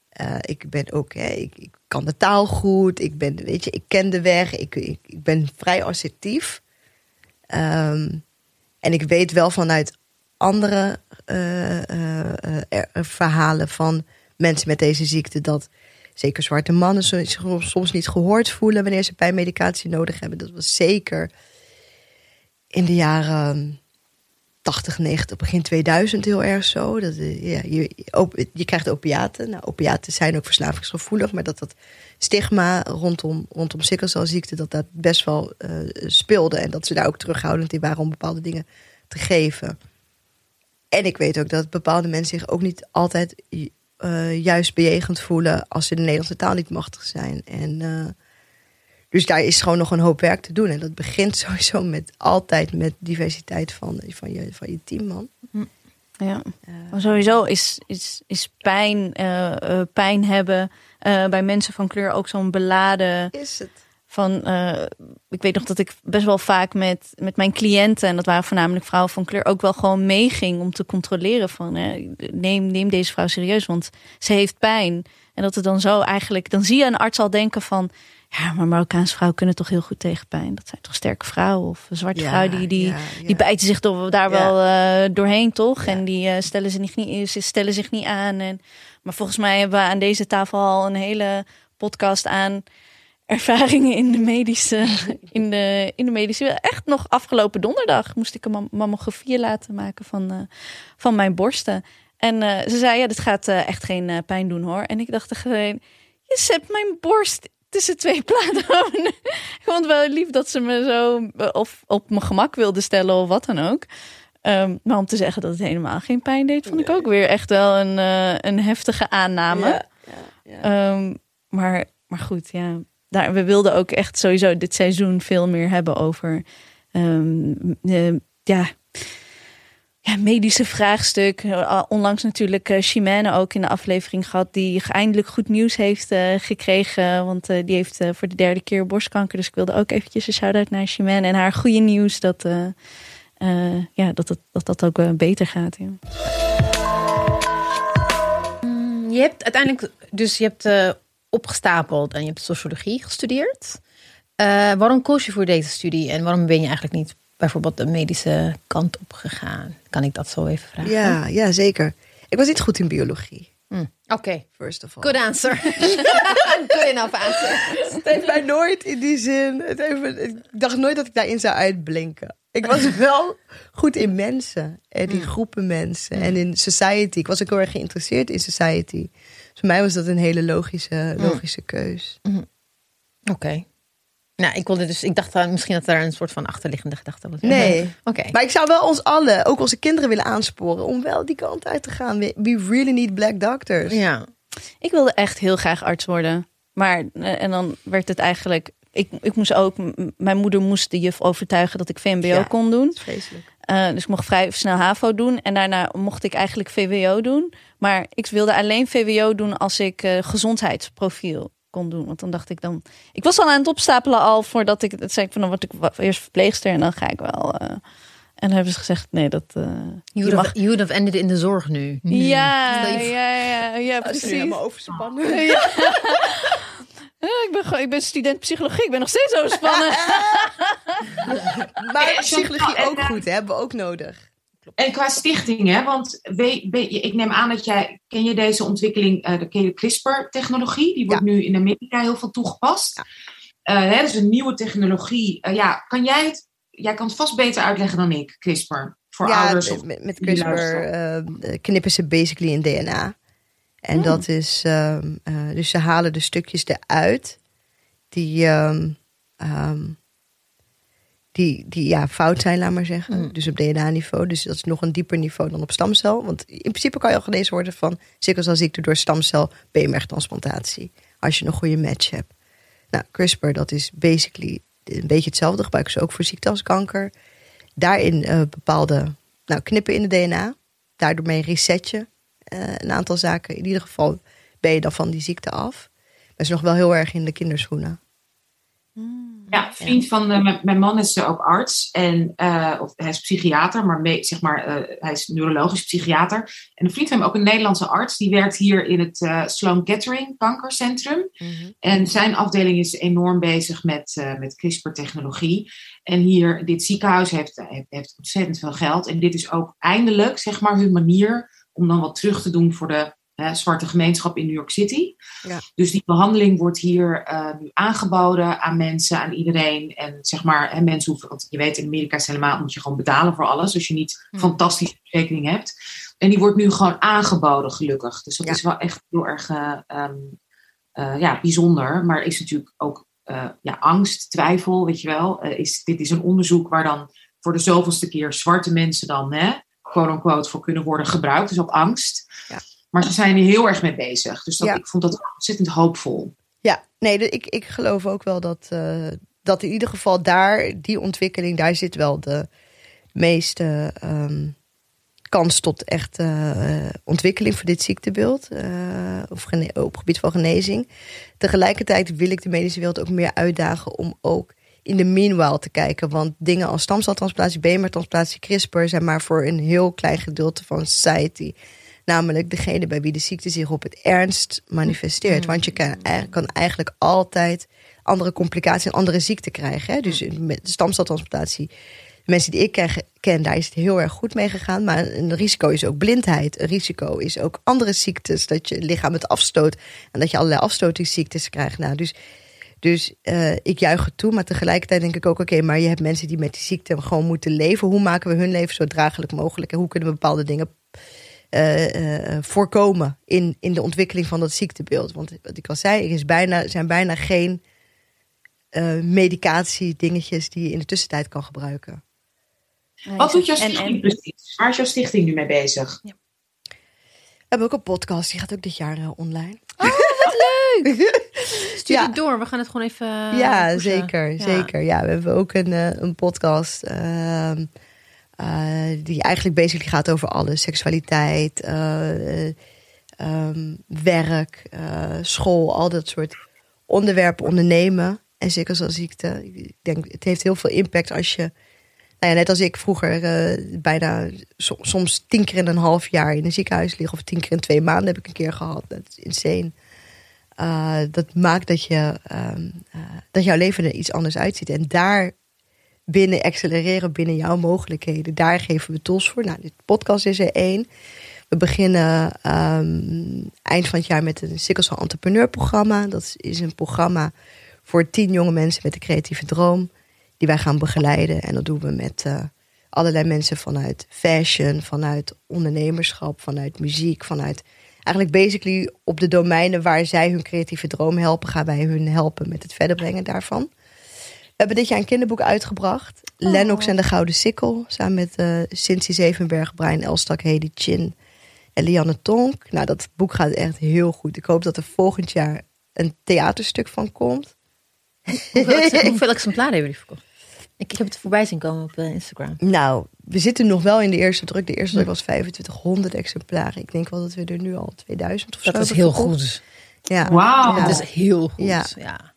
eh, ik ben ook, hè, ik, ik kan de taal goed. Ik ben, weet je, ik ken de weg. Ik, ik, ik ben vrij assertief. Ehm, en ik weet wel vanuit andere er- verhalen van mensen met deze ziekte. Dat zeker zwarte mannen zich soms niet gehoord voelen wanneer ze pijnmedicatie nodig hebben. Dat was zeker in de jaren 80, 90, begin 2000 heel erg zo. Dat, eh, ja, je, je krijgt opiaten. Nou, opiaten zijn ook verslavingsgevoelig, maar dat dat stigma rondom, rondom sikkelcelziekte, dat dat best wel eh, speelde. En dat ze daar ook terughoudend in waren om bepaalde dingen te geven. En ik weet ook dat bepaalde mensen zich ook niet altijd eh, juist bejegend voelen als ze de Nederlandse taal niet machtig zijn. En eh, dus daar is gewoon nog een hoop werk te doen. En dat begint sowieso met altijd met diversiteit van, van, je, van je team, man.
Ja. Maar sowieso is, is, is pijn, eh, eh, pijn hebben eh, bij mensen van kleur ook zo'n beladen
Is het?
Van. eh, ik weet nog dat ik best wel vaak met, met mijn cliënten, en dat waren voornamelijk vrouwen van kleur, ook wel gewoon meeging om te controleren van neem, neem deze vrouw serieus, want ze heeft pijn. En dat het dan zo eigenlijk, dan zie je een arts al denken van. Ja, maar Marokkaanse vrouwen kunnen toch heel goed tegen pijn. Dat zijn toch sterke vrouwen of een zwarte
Ja,
vrouw die, die,
ja,
die bijten zich door, daar wel eh, doorheen, toch? En die eh, stellen, ze niet, niet, ze stellen zich niet aan. En, maar volgens mij hebben we aan deze tafel al een hele podcast aan ervaringen in de medische. In de, in de medische. Echt nog afgelopen donderdag moest ik een mam- mammografie laten maken van, eh, van mijn borsten. En eh, ze zei, ja, dit gaat eh, echt geen pijn doen hoor. En ik dacht er gewoon, je zet mijn borst tussen twee platen. ik vond het wel lief dat ze me zo of op mijn gemak wilde stellen of wat dan ook. Ehm, maar om te zeggen dat het helemaal geen pijn deed, vond ik ook weer echt wel een, een heftige aanname.
Ja, ja, ja.
Ehm, maar, maar goed, ja. Daar, we wilden ook echt sowieso dit seizoen veel meer hebben over eh, ja, ja, medische vraagstuk. Eh, Onlangs natuurlijk uh, Chimène ook in de aflevering gehad, die eindelijk goed nieuws heeft eh, gekregen. Want die heeft voor de derde keer borstkanker. Dus ik wilde ook eventjes een shout-out naar Chimène en haar goede nieuws dat, ja, dat, dat, dat dat ook beter gaat. Ja.
Je hebt uiteindelijk, dus je hebt opgestapeld en je hebt sociologie gestudeerd. Eh, waarom koos je voor deze studie en waarom ben je eigenlijk niet bijvoorbeeld de medische kant op gegaan? Kan ik dat zo even vragen?
Ja, ja, zeker. Ik was niet goed in biologie,
Hm, Oké,
first of all.
good answer. good enough answer.
Het heeft mij nooit in die zin. Het heeft, ik dacht nooit dat ik daarin zou uitblinken. Ik was wel goed in mensen en in groepen mensen en in society. Ik was ook heel erg geïnteresseerd in society. Dus voor mij was dat een hele logische, logische keus.
Oké. Nou, ik wilde dus, ik dacht dan misschien dat daar een soort van achterliggende gedachte was.
Nee.
Oké.
Maar ik zou wel ons allen, ook onze kinderen willen aansporen om wel die kant uit te gaan. We, we really need black doctors.
Ja.
Ik wilde echt heel graag arts worden. Maar, eh, en dan werd het eigenlijk... Ik, ik moest ook... Mijn moeder moest de juf overtuigen dat ik VMBO
Ja.
kon doen.
Dat is vreselijk.
Eh, dus ik mocht vrij snel HAVO doen. En daarna mocht ik eigenlijk VWO doen. Maar ik wilde alleen VWO doen als ik eh, gezondheidsprofiel kon doen. Want dan dacht ik dan... Ik was al aan het opstapelen al voordat ik... Het zei ik van, dan word ik eerst verpleegster en dan ga ik wel... eh, en dan hebben ze gezegd, nee, dat... eh,
You
je
would,
mag...
have, you would have ended in de zorg nu.
Ja,
je
ja, ja, ja,
nu
precies.
helemaal overspannen.
Ja. Ja, ik, ben, ik ben student psychologie. Ik ben nog steeds overspannen.
Maar
Ja,
psychologie ook goed, hè? hebben we ook nodig.
En qua stichting, hè, want we, we- ik neem aan dat jij, ken je deze ontwikkeling, eh de ken je de CRISPR-technologie, die wordt nu in Amerika heel veel toegepast. Eh, hè, dat is een nieuwe technologie. Eh, ja, kan jij het, jij kan het vast beter uitleggen dan ik, CRISPR, voor
ja,
ouders. Of,
met, met CRISPR
luisteren.
eh, knippen ze basically in DNA. En dat is, ehm, eh, dus ze halen de stukjes eruit die, ehm, ehm, die, die ja, fout zijn, laat maar zeggen.
Mm.
Dus op DNA-niveau. Dus dat is nog een dieper niveau dan op stamcel. Want in principe kan je al genezen worden van sikkelcelziekte door stamcel BMR-transplantatie. Als je een goede match hebt. Nou, CRISPR, dat is basically een beetje hetzelfde. Gebruiken ze ook voor ziekte als kanker. Daarin eh, bepaalde nou, knippen in het DNA. Daardoor mee reset je eh, een aantal zaken. In ieder geval ben je dan van die ziekte af. Maar is nog wel heel erg in de kinderschoenen.
Ja, vriend van eh, mijn, mijn man is eh, ook arts en uh, of, hij is psychiater, maar mee, zeg maar, uh, hij is neurologisch psychiater. En een vriend van hem, ook een Nederlandse arts, die werkt hier in het uh, Sloan Kettering kankercentrum. Mm-hmm. En zijn afdeling is enorm bezig met, met CRISPR-technologie. En hier, dit ziekenhuis heeft, heeft, heeft ontzettend veel geld. En dit is ook eindelijk, zeg maar, hun manier om dan wat terug te doen voor de hè, zwarte gemeenschap in New York City. Ja. Dus die behandeling wordt hier uh, nu aangeboden aan mensen, aan iedereen. En zeg maar, hè, mensen hoeven, want je weet in Amerika is helemaal, moet je gewoon betalen voor alles. Als je niet
Hm.
fantastische verzekering hebt. En die wordt nu gewoon aangeboden, gelukkig. Dus dat
Ja.
is wel echt heel erg eh, ehm, eh, ja, bijzonder. Maar is natuurlijk ook eh, ja, angst, twijfel, weet je wel. Is, dit is een onderzoek waar dan voor de zoveelste keer zwarte mensen dan, hè, quote-unquote, voor kunnen worden gebruikt. Dus ook angst.
Ja.
Maar ze zijn er heel erg mee bezig. Dus dat,
Ja.
ik vond dat ontzettend hoopvol.
Ja, nee, ik, ik geloof ook wel dat, eh, dat in ieder geval daar, die ontwikkeling, daar zit wel de meeste ehm, kans tot echt eh, ontwikkeling voor dit ziektebeeld. eh, of op gebied van genezing. Tegelijkertijd wil ik de medische wereld ook meer uitdagen om ook in de meanwhile te kijken. Want dingen als stamceltransplantatie, beenmertransplantatie, CRISPR zijn maar voor een heel klein gedeelte van society. Namelijk degene bij wie de ziekte zich op het ernst manifesteert. Want je kan, eigenlijk- kan eigenlijk altijd andere complicaties en andere ziekten krijgen. Hè? Dus met de stamceltransplantatie, de mensen die ik ken, ken, daar is het heel erg goed mee gegaan. Maar een risico is ook blindheid. Een risico is ook andere ziektes. Dat je lichaam het afstoot. En dat je allerlei afstotingsziektes krijgt. Nou, dus dus eh, ik juich het toe, maar tegelijkertijd denk ik ook: oké, maar je hebt mensen die met die ziekte gewoon moeten leven. Hoe maken we hun leven zo draaglijk mogelijk? En hoe kunnen we bepaalde dingen eh, eh, voorkomen in, in de ontwikkeling van dat ziektebeeld? Want wat ik al zei, er is bijna, zijn bijna geen eh medicatie dingetjes die je in de tussentijd kan gebruiken.
Wat doet jouw stichting
en-
precies? Waar is jouw stichting nu mee bezig?
We hebben ook een podcast, die gaat ook dit jaar online.
Stuur
Ja.
het door. We gaan het gewoon even.
ja,
pushen.
zeker,
Ja.
zeker. Ja, we hebben ook een, een podcast ehm, eh, die eigenlijk basically gaat over alles. Seksualiteit, eh, eh, ehm, werk, eh, school, al dat soort onderwerpen ondernemen. En sikkelcelziekte. Ik denk, het heeft heel veel impact als je... Nou ja, net als ik vroeger eh, bijna so- soms tien keer in een half jaar in een ziekenhuis lig. Of tien keer in twee maanden heb ik een keer gehad. Dat is insane. Dat maakt dat, je, uh, dat jouw leven er iets anders uitziet. En daar binnen accelereren, binnen jouw mogelijkheden. Daar geven we tools voor. Nou, dit podcast is er één. We beginnen um, eind van het jaar met een Sickle Entrepreneur programma. Dat is een programma voor tien jonge mensen met een creatieve droom. Die wij gaan begeleiden. En dat doen we met uh, allerlei mensen vanuit fashion, vanuit ondernemerschap, vanuit muziek, vanuit eigenlijk basically op de domeinen waar zij hun creatieve droom helpen, gaan wij hun helpen met het verder brengen daarvan. We hebben dit jaar een kinderboek uitgebracht. Oh. Lennox en de Gouden Sikkel. Samen met uh, Cincy Zevenberg, Brian Elstak, Hedy Chin en Lianne Tonk. Nou, dat boek gaat echt heel goed. Ik hoop dat er volgend jaar een theaterstuk van komt.
Hoeveel, hoeveel exemplaren hebben jullie verkocht? Ik, ik heb het voorbij zien komen op uh, Instagram.
Nou, we zitten nog wel in de eerste druk. De eerste druk was 2500 exemplaren. Ik denk wel dat we er nu al 2000 of
dat
zo
is heel
verkocht.
goed.
Ja.
Wauw.
Dat is heel goed.
Ja.
Ja.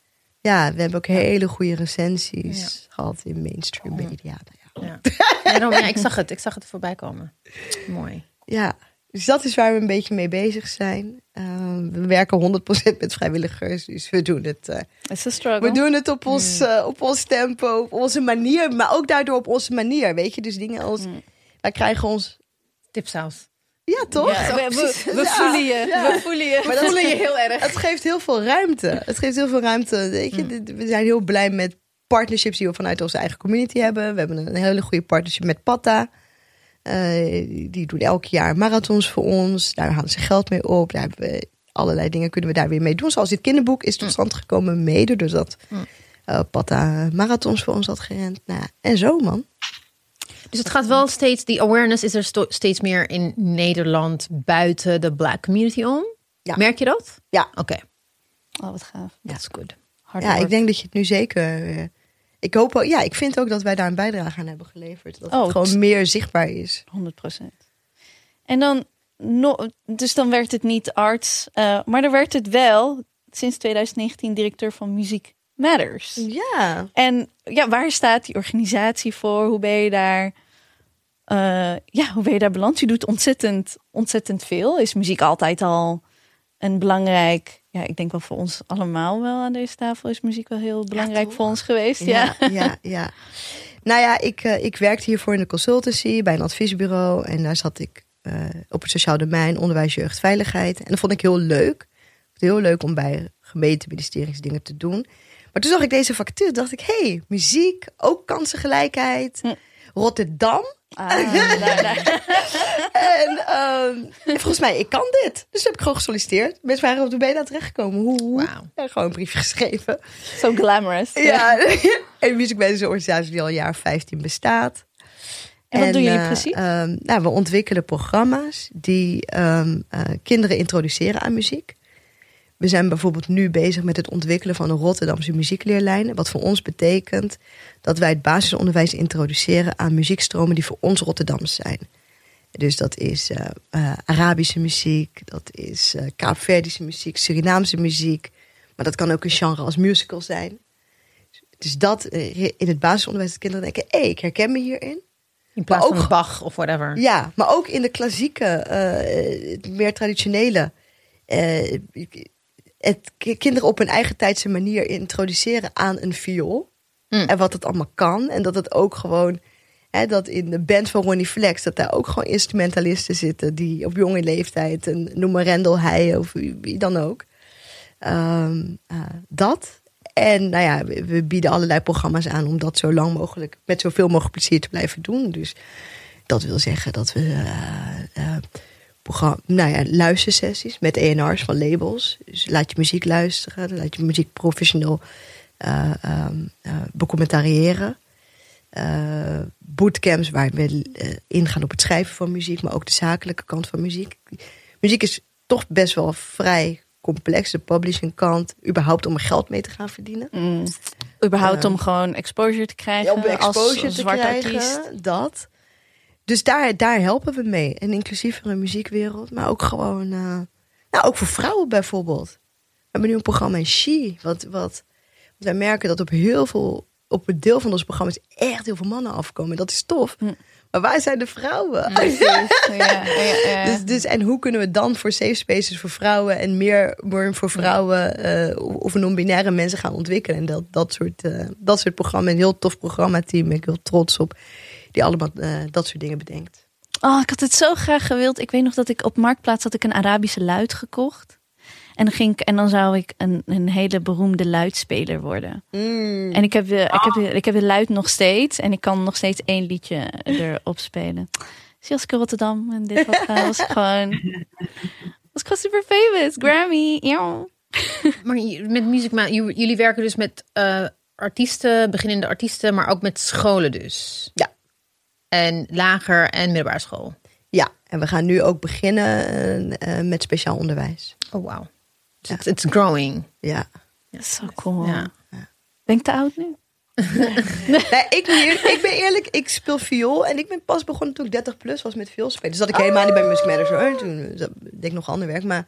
Ja, we hebben ook hele goede recensies ja. gehad in mainstream media.
Ja. Ja. daarom, ja, ik zag het. Ik zag het voorbij komen. Mooi.
Ja, dus dat is waar we een beetje mee bezig zijn. Uh, we werken 100% met vrijwilligers, dus we doen het. Uh, we doen het op ons, mm. uh, op ons tempo, op onze manier, maar ook daardoor op onze manier. Weet je, dus dingen als. Mm. Wij krijgen ons.
Tipsaus.
Ja, toch?
Ja, we, we, we, voelen je. Ja. We voelen je.
Maar
we voelen
dat,
je heel erg.
Het geeft heel veel ruimte. Het geeft heel veel ruimte. Weet je, mm. We zijn heel blij met partnerships die we vanuit onze eigen community hebben. We hebben een hele goede partnership met Patta. Uh, die doen elk jaar marathons voor ons. Daar halen ze geld mee op. Daar hebben we allerlei dingen kunnen we daar weer mee doen. Zoals dit kinderboek is tot stand gekomen mede doordat uh, Patta marathons voor ons had gerend. Nou, en zo man.
Dus het gaat wel steeds, die awareness is er steeds meer in Nederland buiten de black community om.
Ja.
Merk je dat?
Ja.
Oké. Okay.
Oh, wat gaaf.
Dat is goed.
Ja, ik denk dat je het nu zeker... Uh, ik hoop ook, ja, ik vind ook dat wij daar een bijdrage aan hebben geleverd. Dat oh, het gewoon meer zichtbaar is.
100 procent. En dan, no, dus dan werkt het niet arts, uh, maar dan werkt het wel sinds 2019 directeur van muziek matters.
Ja.
En ja, waar staat die organisatie voor? Hoe ben je daar? eh, ja, hoe ben je daar beland? Je doet ontzettend, ontzettend veel. Is muziek altijd al een belangrijk? Ja, ik denk wel voor ons allemaal wel aan deze tafel is muziek wel heel belangrijk voor ons geweest. Ja.
Ja, ja, ja. Nou ja, ik, eh, ik werkte hiervoor in de consultancy bij een adviesbureau. En daar zat ik eh, op het sociaal domein, onderwijs, jeugd, veiligheid. En dat vond ik heel leuk. Heel leuk om bij gemeenteministeries dingen te doen. Maar toen zag ik deze factuur, dacht ik, hé, hey, muziek, ook kansengelijkheid.
Hm.
Rotterdam.
Ah, daar, daar.
En ehm, en volgens mij, ik kan dit. Dus heb ik gewoon gesolliciteerd. Mensen waren op de benen terechtgekomen. Hoe? hoe? Ja, gewoon een briefje geschreven.
Zo glamorous.
Ja, en Music is een organisatie die al een jaar 15 bestaat.
En wat doen jullie
eh,
precies?
ehm, nou, we ontwikkelen programma's die ehm, eh, kinderen introduceren aan muziek. We zijn bijvoorbeeld nu bezig met het ontwikkelen van een Rotterdamse muziekleerlijn. Wat voor ons betekent dat wij het basisonderwijs introduceren aan muziekstromen die voor ons Rotterdams zijn. Dus dat is eh, eh, Arabische muziek, dat is eh Kaapverdische muziek, Surinaamse muziek. Maar dat kan ook een genre als musical zijn. Dus dat in het basisonderwijs dat kinderen denken, hé, ik herken me hierin.
In plaats
Maar
van
ook-
Bach of whatever.
Ja, maar ook in de klassieke, meer traditionele. Het ki- kinderen op hun eigen tijdse manier introduceren aan een viool.
Mm.
En wat het allemaal kan. En dat het ook gewoon, hè, dat in de band van Ronnie Flex, dat daar ook gewoon instrumentalisten zitten die op jonge leeftijd, en noem maar Rendel Heij of wie, dan ook. Ehm, eh, dat. En nou ja, we, we bieden allerlei programma's aan om dat zo lang mogelijk, met zoveel mogelijk plezier te blijven doen. Dus dat wil zeggen dat we eh, eh, programma, nou ja, luistersessies met ENR's van labels. Dus laat je muziek luisteren, laat je muziek professioneel ehm, eh, becommentariëren. Eh, bootcamps waar we ingaan op het schrijven van muziek, maar ook de zakelijke kant van muziek. Muziek is toch best wel vrij complex, de publishing kant, überhaupt om er geld mee te gaan verdienen.
Mm. Überhaupt om gewoon exposure te krijgen
Ja, om exposure
als, als
te krijgen,
artiest.
dat. Dus daar, daar helpen we mee. Een inclusievere muziekwereld, maar ook gewoon, eh, nou ook voor vrouwen bijvoorbeeld. We hebben nu een programma in She, wat, wat, wij merken dat op heel veel, op een deel van ons programma's echt heel veel mannen afkomen. Dat is tof.
Hm.
Maar waar zijn de vrouwen?
Ja, ja, ja.
Dus, dus, en hoe kunnen we dan voor safe spaces voor vrouwen en meer, voor vrouwen eh, of non-binaire mensen gaan ontwikkelen? En dat, dat, soort, eh, dat soort programma, een heel tof programmateam, ben ik heel trots op, die allemaal eh, dat soort dingen bedenkt.
Oh, ik had het zo graag gewild. Ik weet nog dat ik op Marktplaats had ik een Arabische luid gekocht. En dan, ging ik, en dan zou ik een, een hele beroemde luidspeler worden. En ik heb, de, ik, heb de, ik heb de luid nog steeds. En ik kan nog steeds één liedje erop spelen. Zie als ik in Rotterdam en dit wat was gewoon... Was gewoon super famous. Grammy. Ja.
Maar met muziek, maar j- jullie werken dus met eh, artiesten, beginnende artiesten, maar ook met scholen dus.
Ja.
En lager en middelbare school.
Ja, en we gaan nu ook beginnen eh, eh, met speciaal onderwijs.
Oh wow. Dus it's, it's growing.
Ja.
Zo cool.
Ja.
Ben ik te oud nu?
Nee, ik, ben eerlijk, ik ben eerlijk, ik speel viool en ik ben pas begonnen toen ik 30 plus was met viool spelen. Dus dat ik helemaal niet bij Music Matters hoor. Toen eh, deed ik nog ander werk, maar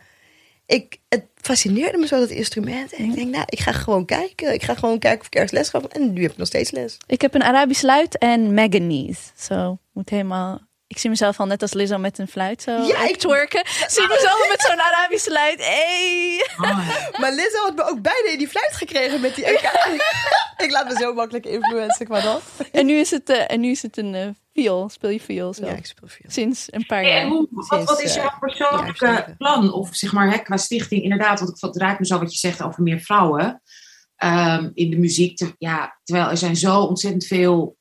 ik, het fascineerde me zo dat instrument. En ik denk, nou, ik ga gewoon kijken. Ik ga gewoon kijken of ik ergens les ga. En nu heb ik nog steeds les.
Ik heb een Arabisch luid en Meganese. Zo, moet helemaal... Ik zie mezelf al net als Lizzo met een fluit zo
Ja, ik-
twerken. zie mezelf met zo'n Arabische luid. Hey.
Maar Lizzo had me ook bijna in die fluit gekregen met die EK. ik laat me zo makkelijk influencen qua dat.
En nu is het, eh, en nu is het een eh viool. Speel je viool zo.
Ja, ik speel viool.
Sinds een paar
En
jaar.
hoe, wat, wat is
Sinds,
jouw
eh,
persoonlijke plan? Of zeg maar hè, qua stichting, inderdaad, want ik- het raakt me zo wat je zegt over meer vrouwen ehm, in de muziek. Ja, terwijl er zijn zo ontzettend veel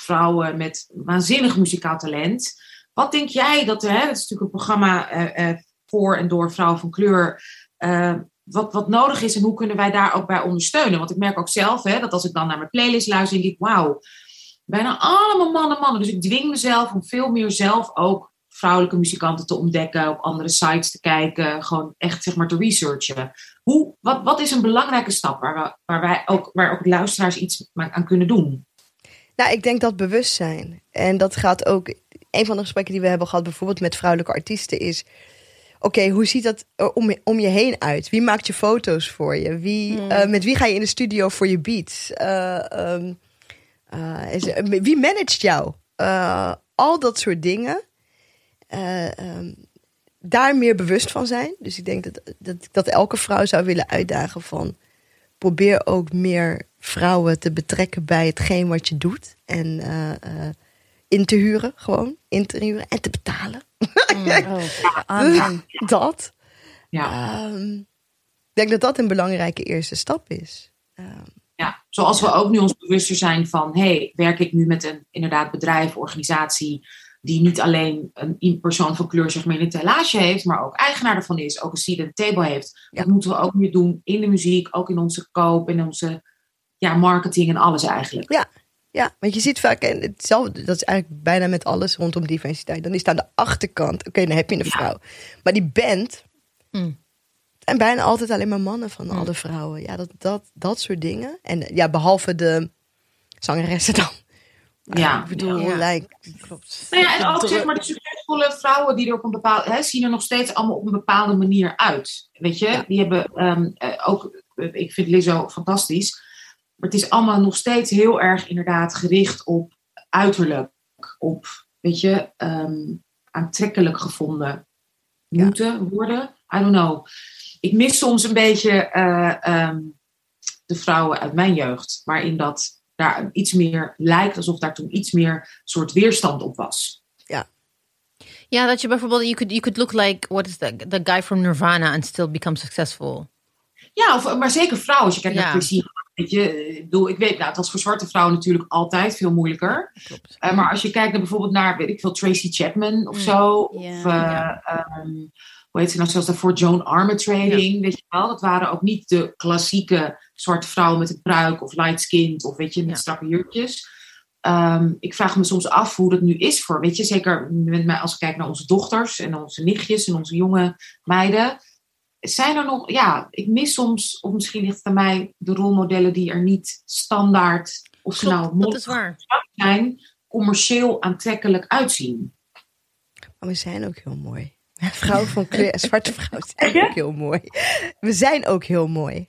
vrouwen met waanzinnig muzikaal talent. Wat denk jij dat er, hè, dat is natuurlijk een programma eh, eh, voor en door vrouwen van kleur, eh, wat, wat nodig is en hoe kunnen wij daar ook bij ondersteunen? Want ik merk ook zelf hè, dat als ik dan naar mijn playlist luister, denk ik, wauw, bijna allemaal mannen, mannen. Dus ik dwing mezelf om veel meer zelf ook vrouwelijke muzikanten te ontdekken, op andere sites te kijken, gewoon echt zeg maar te researchen. Hoe, wat, wat is een belangrijke stap waar, we, waar wij ook, waar ook luisteraars iets aan kunnen doen?
Nou, ik denk dat bewustzijn. En dat gaat ook. Een van de gesprekken die we hebben gehad, bijvoorbeeld met vrouwelijke artiesten, is oké, hoe ziet dat er om, je- om je heen uit? Wie maakt je foto's voor je? Wie,
Hmm.
eh, met wie ga je in de studio voor je beats? Eh, ehm, eh, is- wie managt jou? Al dat soort dingen. Eh, ehm, daar meer bewust van zijn. Dus ik denk dat, dat, dat elke vrouw zou willen uitdagen van... probeer ook meer vrouwen te betrekken bij hetgeen wat je doet. En eh, eh, in te huren, gewoon. In te huren en te betalen.
Oh, amen.
dat.
Ja.
Ehm, ik denk dat dat een belangrijke eerste stap is. Ehm,
Ja, zoals we ook nu ons bewuster zijn van, hey, werk ik nu met een inderdaad bedrijf, organisatie, die niet alleen een persoon van kleur zeg maar in een tellage heeft, maar ook eigenaar ervan is, ook een seat at the table heeft.
Ja.
Dat moeten we ook nu doen in de muziek, ook in onze koop, in onze ja, marketing en alles eigenlijk.
ja, want je ziet vaak, en hetzelfde, dat is eigenlijk bijna met alles rondom diversiteit. Dan is het aan de achterkant, oké, dan heb je een
Ja.
vrouw. Maar die band,
Mm.
en bijna altijd alleen maar mannen van alle vrouwen. Ja, dat, dat, dat soort dingen. En ja, behalve de zangeressen dan.
Ja.
Ik bedoel,
Ja.
like,
Klopt.
Nou ja, en ook zeg maar de succesvolle vrouwen die er op een bepaalde, hè, zien er nog steeds allemaal op een bepaalde manier uit. Weet je,
Ja.
die hebben ehm, eh, ook, eh, ik vind Lizzo fantastisch, maar het is allemaal nog steeds heel erg inderdaad gericht op uiterlijk, op, weet je, ehm, aantrekkelijk gevonden
Ja.
moeten worden. I don't know. Ik mis soms een beetje eh, ehm, de vrouwen uit mijn jeugd, waarin dat daar iets meer lijkt alsof daar toen iets meer soort weerstand op was.
Ja, dat je bijvoorbeeld, you could, you could look like, what is the, the guy from Nirvana and still become successful.
Ja, of, maar zeker vrouwen. Als je kijkt
Ja.
naar Chrissy, weet je, ik bedoel, ik weet, nou, het was voor zwarte vrouwen natuurlijk altijd veel moeilijker. Eh, maar als je kijkt naar bijvoorbeeld naar, weet ik veel, Tracy Chapman of
Mm.
zo.
Ja.
Of, eh, ehm, hoe heet ze nou, zelfs daarvoor Joan Armatrading, weet je wel. Dat waren ook niet de klassieke zwarte vrouwen met een pruik of light skinned of weet je, met
Ja.
strakke jurkjes. Ehm, ik vraag me soms af hoe dat nu is voor, weet je, zeker met mij als ik kijk naar onze dochters en onze nichtjes en onze jonge meiden. Zijn er nog, ja, ik mis soms, of misschien ligt het aan mij, de rolmodellen die er niet standaard, of ze nou
Klopt,
mooi zijn, commercieel aantrekkelijk uitzien.
Maar we zijn ook heel mooi. Vrouwen van kleur, zwarte vrouwen zijn ook heel mooi. We zijn ook heel mooi.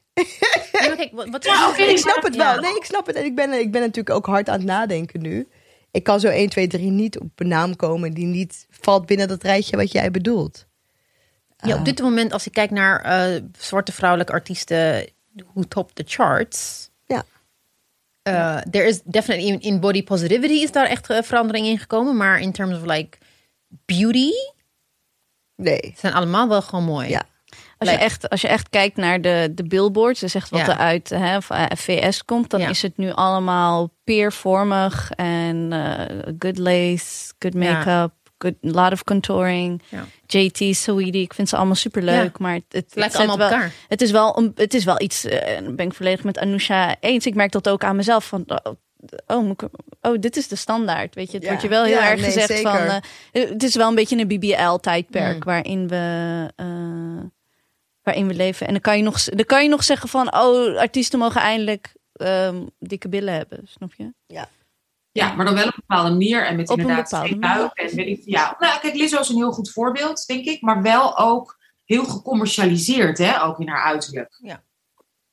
Kijk, wat,
Ja,
ik snap het wel. Nee, ik snap het. En ik ben, ik ben natuurlijk ook hard aan het nadenken nu. Ik kan zo 1, 2, 3 niet op een naam komen die niet valt binnen dat rijtje wat jij bedoelt.
Ja, op dit moment, als ik kijk naar eh, zwarte vrouwelijke artiesten who top the charts.
Ja.
eh, there is definitely in, in body positivity is daar echt eh, verandering in gekomen. Maar in terms of like beauty,
Nee.
zijn allemaal wel gewoon mooi.
Ja.
Als je, echt, als je echt kijkt naar de, de billboards, dus echt wat
Ja.
er uit hè, van, VS komt, dan
Ja.
is het nu allemaal peervormig en eh, good lace, good
Ja.
make-up, good, lot of contouring.
Ja.
JT, Saweetie, ik vind ze allemaal superleuk,
Ja.
maar het, het,
Het lijkt allemaal op
wel,
elkaar.
het is wel, een, het is wel iets, eh, ben ik volledig met Anousha eens. Ik merk dat ook aan mezelf van, oh, oh, oh dit is de standaard, weet je. Het
Ja.
wordt je wel heel
Ja,
erg
nee,
gezegd
zeker.
van, eh, het is wel een beetje een BBL-tijdperk
Mm.
waarin we... eh, waarin we leven. En dan kan je nog, dan kan je nog zeggen van, oh, artiesten mogen eindelijk ehm, dikke billen hebben, snap je?
Ja, maar dan wel op een bepaalde manier en met
Op
inderdaad geen buik. En weet ik, ja. Nou, kijk, Lizzo is een heel goed voorbeeld, denk ik. Maar wel ook heel gecommercialiseerd, hè, ook in haar uiterlijk.
Ja.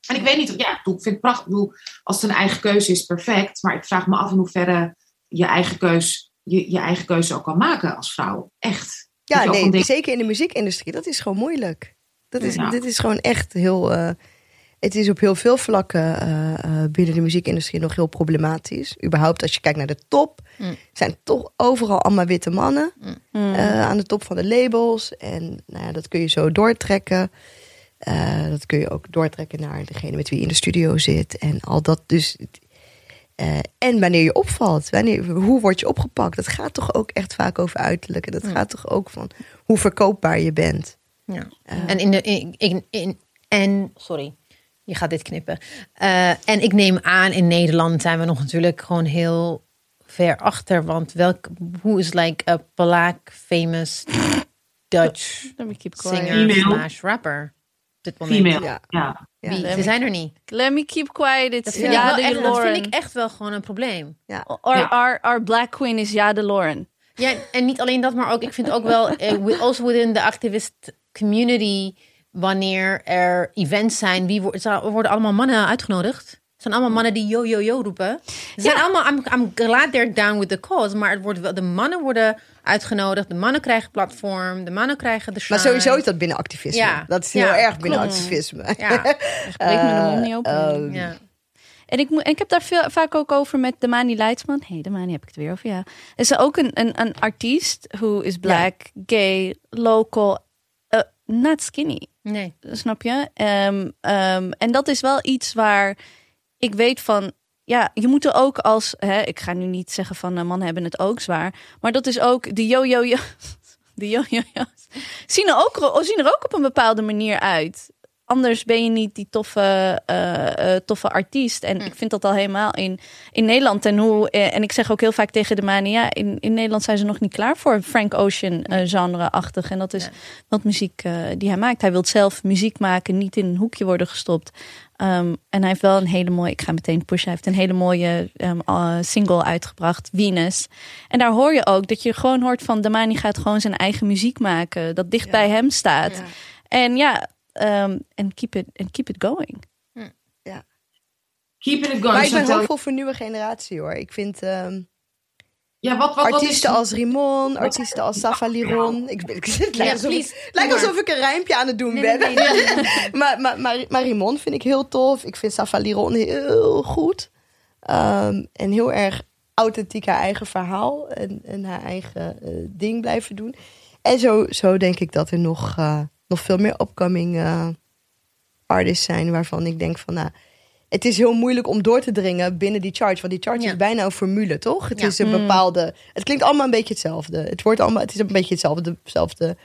En ik weet niet, ja, ik vind het prachtig. Ik bedoel, als het een eigen keuze is, perfect. Maar ik vraag me af in hoeverre je eigen keus, je, je eigen keuze ook kan maken als vrouw. Echt.
Ja, nee, zeker in de muziekindustrie. Dat is gewoon moeilijk. Dat is,
Ja.
Dit is gewoon echt heel... eh, het is op heel veel vlakken eh, eh, binnen de muziekindustrie nog heel problematisch. Überhaupt als je kijkt naar de top.
Mm.
zijn toch overal allemaal witte mannen.
Mm.
eh, aan de top van de labels. En nou ja, dat kun je zo doortrekken. Eh, dat kun je ook doortrekken naar degene met wie je in de studio zit. En al dat dus... eh, en wanneer je opvalt, wanneer, hoe word je opgepakt? Dat gaat toch ook echt vaak over uiterlijk. En dat
Mm.
gaat toch ook van hoe verkoopbaar je bent.
Ja. En in de in, in, in- en sorry, je gaat dit knippen. Eh, en ik neem aan, in Nederland zijn we nog natuurlijk gewoon heel ver achter. Want welk, hoe is like a black famous Dutch
Let me keep quiet.
singer slash rapper? Dit moment.
female.
Ja.
Ja.
Ja,
Wie?
let
Ze zijn er niet.
Let me keep quiet. It's
Dat vind,
ja,
ik, echt, dat vind ik echt wel gewoon een probleem.
Our,
Ja.
our, our black queen is Ja de Lauren.
Ja, en niet alleen dat, maar ook, ik vind ook wel, eh, also within the activist community, wanneer er events zijn, wie wordt, er worden allemaal mannen uitgenodigd. Het zijn allemaal mannen die yo yo yo roepen. Ze zijn allemaal, I'm, I'm glad they're down with the cause. Maar het wordt wel, de mannen worden uitgenodigd. De mannen krijgen platform. De mannen krijgen de
Maar
shine.
sowieso is dat binnen activisme.
Ja.
Dat is
Ja,
heel erg binnen
klopt.
activisme.
Ja,
Breek me de mond niet open.
ehm,
ja.
En ik, en ik heb daar veel, vaak ook over met Damani Leidsman. Hé, hey, Damani heb ik het weer over, ja. Is er ook een, een, een artiest who is black, gay, local, not skinny.
Nee.
Snap je? Ehm, ehm, en dat is wel iets waar ik weet van. Ja, je moet er ook als. Hè, ik ga nu niet zeggen van uh, mannen hebben het ook zwaar. Maar dat is ook. De yo-yo-yo. De yo-yo-yo's. Zien er, ook, zien er ook op een bepaalde manier uit. Anders ben je niet die toffe, eh, eh, toffe artiest. En ik vind dat al helemaal in, in Nederland. En, hoe, eh, en ik zeg ook heel vaak tegen de mania. In, in Nederland zijn ze nog niet klaar voor Frank Ocean genre-achtig. En dat is wat muziek die hij maakt. Hij wil zelf muziek maken, niet in een hoekje worden gestopt. Um, en hij heeft wel een hele mooie, ik ga meteen pushen, hij heeft een hele mooie um, uh, single uitgebracht, Venus. En daar hoor je ook dat je gewoon hoort van Damani gaat gewoon zijn eigen muziek maken, dat dicht ja. bij hem staat. Ja. En ja, en um, keep, it, and keep it going.
Ja.
Keep it going.
Maar ik ben hoopvol voor nieuwe generatie hoor. Ik vind um,
ja, wat, wat,
artiesten
wat
als Rimon, artiesten als Safa Liron. Ik, ik, het lijkt, alsof, het lijkt alsof ik een rijmpje aan het doen
nee,
ben.
Nee, nee,
maar, maar, maar, maar Rimon vind ik heel tof. Ik vind Safa Liron heel goed. Um, en heel erg authentiek haar eigen verhaal en, en haar eigen uh, ding blijven doen. En zo, zo denk ik dat er nog, uh, nog veel meer upcoming uh, artists zijn waarvan ik denk van nou het is heel moeilijk om door te dringen binnen die charge. Want die charge ja. is bijna een formule, toch? Het
ja.
is een bepaalde. Het klinkt allemaal een beetje hetzelfde. Het wordt allemaal. Het is een beetje hetzelfde, hetzelfde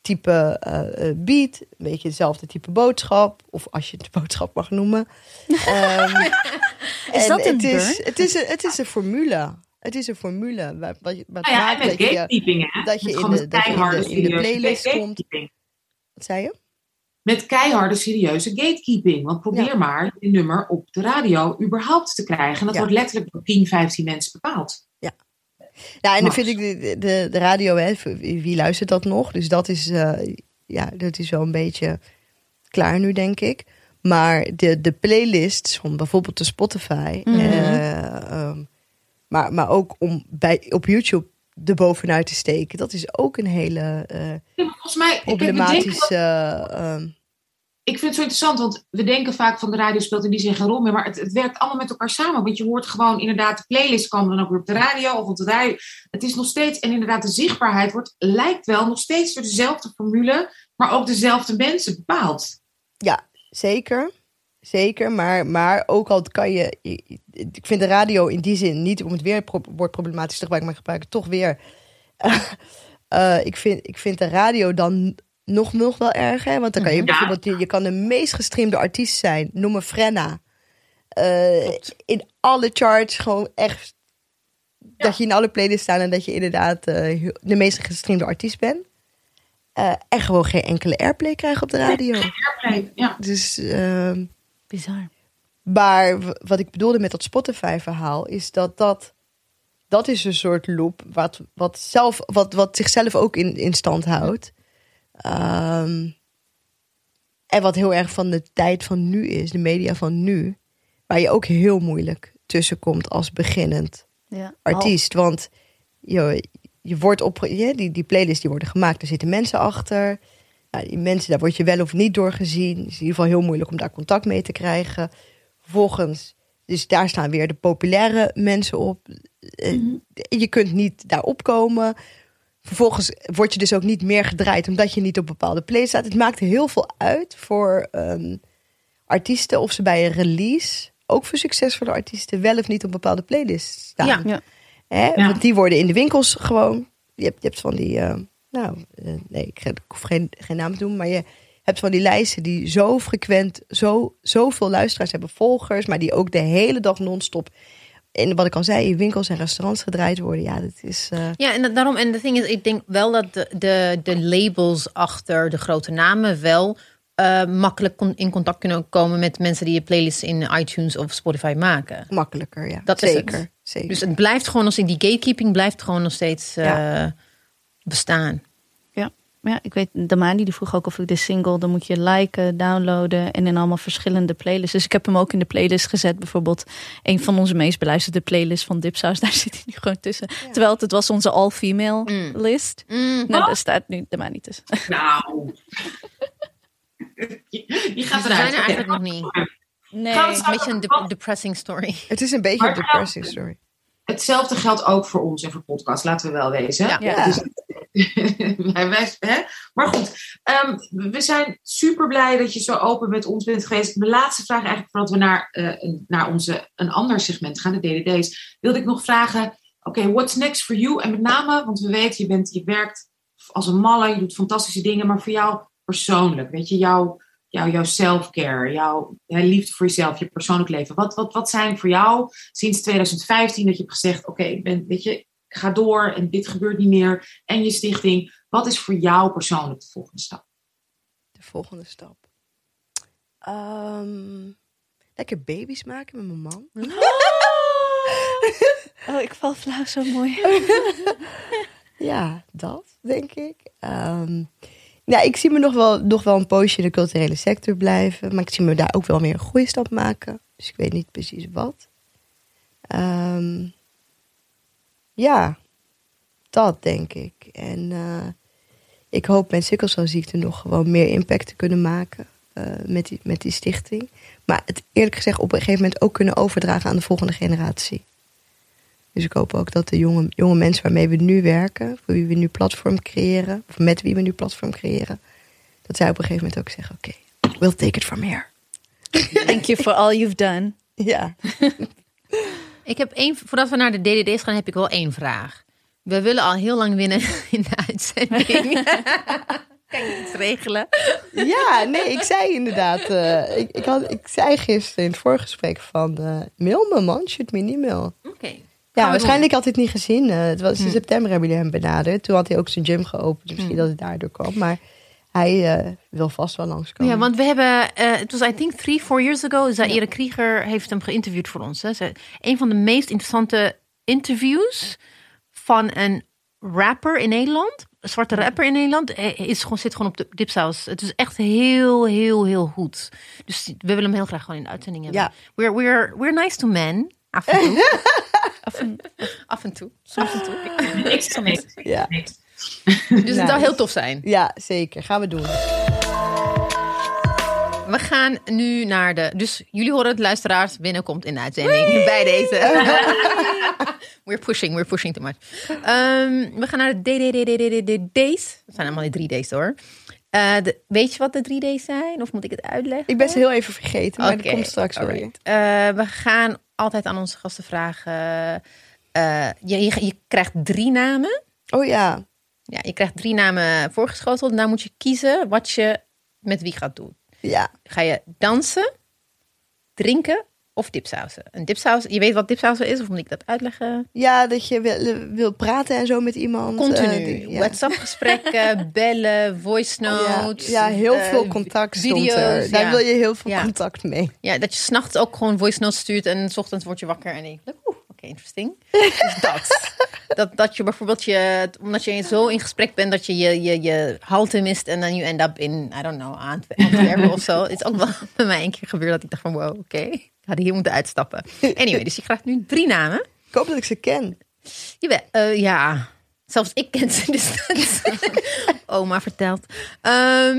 type uh, beat, een beetje hetzelfde type boodschap, of als je het boodschap mag noemen. um,
is dat een
het is, het is een, het is een formule. Het is een formule. Wat, wat, wat
nou ja,
maakt
dat je,
dat je in de, dat je in de, in de playlist komt. Wat zei je?
met keiharde serieuze gatekeeping. Want probeer ja. maar je nummer op de radio überhaupt te krijgen. En dat ja. wordt letterlijk door 10, 15 mensen bepaald.
Ja. Ja, en dan vind ik de, de, de radio, hè, wie luistert dat nog? Dus dat is, uh, ja, dat is wel een beetje klaar nu, denk ik. Maar de, de playlists van bijvoorbeeld de Spotify, mm -hmm. uh, um, maar, maar ook om bij, op YouTube er bovenuit te steken. Dat is ook een hele uh,
ja, volgens mij,
problematische...
Ik, uh, ik vind het zo interessant, want we denken vaak van de radio speelt in die zin geen rol meer. Maar het, het, werkt allemaal met elkaar samen. Want je hoort gewoon inderdaad, de playlist kan dan ook weer op de radio of op de radio. Het is nog steeds, en inderdaad de zichtbaarheid wordt, lijkt wel nog steeds door dezelfde formule, maar ook dezelfde mensen bepaald.
Ja, zeker. Zeker, maar, maar ook al kan je, ik vind de radio in die zin niet om het weer woord problematisch te gebruiken, maar ik gebruik het toch weer. Uh, uh, ik, vind, ik vind de radio dan nog, nog wel erg, hè? want dan kan je ja. bijvoorbeeld, je, je kan de meest gestreamde artiest zijn, noem me Frenna. Uh, in alle charts gewoon echt, ja. dat je in alle playlists staan en dat je inderdaad de meest gestreamde artiest bent. en gewoon geen enkele airplay krijgen op de radio.
Nee, airplay, ja.
Dus... ehm,
Bizar.
Maar wat ik bedoelde met dat Spotify-verhaal is dat dat, dat is een soort loop wat, wat, zelf, wat, wat zichzelf ook in, in stand houdt. Um, en wat heel erg van de tijd van nu is, de media van nu, waar je ook heel moeilijk tussenkomt als beginnend
ja.
artiest. Want je, je wordt op, je, die, die playlists die worden gemaakt, er zitten mensen achter. Nou, die mensen, daar word je wel of niet door gezien. Het is in ieder geval heel moeilijk om daar contact mee te krijgen. Vervolgens, dus daar staan weer de populaire mensen op. Mm-hmm. Je kunt niet daarop komen. Vervolgens word je dus ook niet meer gedraaid omdat je niet op bepaalde plays staat. Het maakt heel veel uit voor um, artiesten of ze bij een release, ook voor succesvolle artiesten, wel of niet op bepaalde playlists staan.
Ja, ja.
Hè? Want die worden in de winkels gewoon. Je hebt, je hebt van die. Uh, nou, uh, nee, ik, ik hoef geen, geen naam te doen, maar je hebt van die lijsten die zo frequent, zo, zoveel luisteraars hebben, volgers, maar die ook de hele dag non-stop in wat ik al zei, in winkels en restaurants gedraaid worden. Ja, dat is. Uh...
Ja, en daarom, en de ding is, ik denk wel dat de, de, de labels achter de grote namen wel uh, makkelijk in contact kunnen komen met mensen die je playlists in iTunes of Spotify maken.
Makkelijker, ja.
Dat
zeker,
is het.
zeker.
Dus het blijft gewoon als in die gatekeeping blijft gewoon nog steeds uh. Bestaan.
Ja. Ja, ik weet, Damani die vroeg ook of ik de single, dan moet je liken, downloaden en in allemaal verschillende playlists. Dus ik heb hem ook in de playlist gezet. Bijvoorbeeld een van onze meest beluisterde playlists van Dipsaus, daar zit hij nu gewoon tussen. Terwijl het, het was onze all-female
Mm.
list.
Mm.
Nou, daar staat nu Damani tussen.
Nou. Je gaat
we zijn
eruit.
er eigenlijk nog niet.
Nee.
Een beetje een de- depressing story.
Het is een beetje een depressive story.
Hetzelfde geldt ook voor ons en voor podcast, laten we wel wezen.
Ja.
Ja.
Dus- wij- wij- hè? Maar goed, ehm, we zijn super blij dat je zo open met ons bent geweest. Mijn laatste vraag eigenlijk, voordat we naar, eh, een- naar onze, een ander segment gaan, de DDD's, wilde ik nog vragen, oké, what's next for you? En met name, want we weten, je, bent, je werkt als een malle, je doet fantastische dingen, maar voor jou persoonlijk, weet je, jouw, jouw, jouw self-care, jouw hè, liefde voor jezelf, je persoonlijk leven. Wat, wat, wat zijn voor jou sinds 2015 dat je hebt gezegd, oké, ik ben, weet je, ik ga door en dit gebeurt niet meer. En je stichting, wat is voor jou persoonlijk de volgende stap?
De volgende stap. Ehm, lekker baby's maken met mijn man.
Oh, ik val flauw zo mooi.
Ja, dat denk ik. Ehm, ja, ik zie me nog wel, nog wel een poosje in de culturele sector blijven. Maar ik zie me daar ook wel weer een groeistap maken. Dus ik weet niet precies wat. Ehm, ja, dat denk ik. En eh, ik hoop met sikkelcelziekte nog gewoon meer impact te kunnen maken. eh, met, die, met die stichting. Maar het eerlijk gezegd op een gegeven moment ook kunnen overdragen aan de volgende generatie. Dus ik hoop ook dat de jonge, jonge mensen waarmee we nu werken, voor wie we nu platform creëren, of met wie we nu platform creëren, dat zij op een gegeven moment ook zeggen: Oké, we'll take it from here.
Thank you for all you've done.
Ja.
Ik heb één, voordat we naar de DDD's gaan, heb ik wel één vraag. We willen al heel lang winnen in de uitzending. kan je iets regelen?
ja, nee, ik zei inderdaad, eh, ik, ik, had, ik zei gisteren in het voorgesprek van, eh, mail me man, shoot me een e-mail.
Oké.
Ja, waarschijnlijk had hij het niet gezien. Eh, het was in
Hm.
september hebben jullie hem benaderd. Toen had hij ook zijn gym geopend. Misschien
Hm.
dat het daardoor kwam. Maar hij eh, wil vast wel langskomen.
Ja, want we hebben, eh, het was I think three, four years ago, Zaire Krieger heeft hem geïnterviewd voor ons. Hè. Ze, een van de meest interessante interviews van een rapper in Nederland, een zwarte rapper in Nederland, is gewoon, zit gewoon op de dipsaus. Het is echt heel, heel, heel goed. Dus we willen hem heel graag gewoon in de uitzending hebben.
Ja.
We're, we're, we're nice to men. Af en toe. af, en, af en toe. Soms en toe.
Niks, niks,
Ja.
niks.
Dus het zou heel tof zijn.
ja, zeker. Gaan we doen.
We gaan nu naar de. Dus jullie horen het, luisteraars, binnenkomt in de uitzending bij deze. we're pushing, we're pushing too much. Ehm, we gaan naar de DDDDD's. Het zijn allemaal die drie D's hoor. Eh, de, weet je wat de drie D's zijn? Of moet ik het uitleggen?
Ik ben ze heel even vergeten. Maar
Oké,
dat komt straks weer.
Eh, we gaan altijd aan onze gasten vragen. eh, je, je, je krijgt drie namen.
Oh ja.
Ja, je krijgt drie namen voorgeschoteld. En dan moet je kiezen wat je met wie gaat doen.
Ja.
Ga je dansen, drinken of dipsausen? Een dipsaus, je weet wat dipsausen is, of moet ik dat uitleggen?
Ja, dat je wil, wil praten en zo met iemand.
Continu.
eh, die- ja.
WhatsApp-gesprekken, bellen, voice notes.
ja, heel
eh,
veel contact
video's,
er. Daar
ja.
wil je heel veel contact mee.
Ja, dat je s'nachts ook gewoon voice notes stuurt en s ochtends word je wakker en oké, interesting. Dus dat. dat. Dat je bijvoorbeeld, je, omdat je zo in gesprek bent dat je je, je, je halte mist en dan je end up in, I don't know, Antwer- Antwerpen of zo. Het is ook wel bij mij een keer gebeurd dat ik dacht van, wow, oké, ik had hier moeten uitstappen. Anyway, dus je krijgt nu drie namen.
Ik hoop dat ik ze ken.
Jawel, eh, ja, zelfs ik ken ze, dus oma vertelt. Ehm,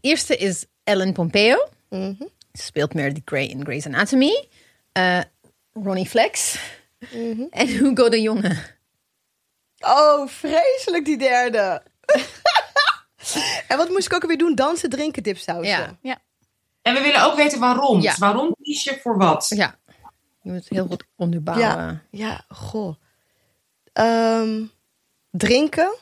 eerste is Ellen Pompeo.
Mhm.
Ze speelt Meredith Grey in Grey's Anatomy. Eh, Ronnie Flex.
Mhm.
En Hugo de Jonge.
Oh, vreselijk die derde. en wat moest ik ook weer doen? Dansen, drinken, dipsausen.
Ja.
En we willen ook weten waarom.
Ja.
Dus waarom kies je voor wat?
Ja, je moet het heel goed onderbouwen.
Ja, ja, goh. Ehm, drinken,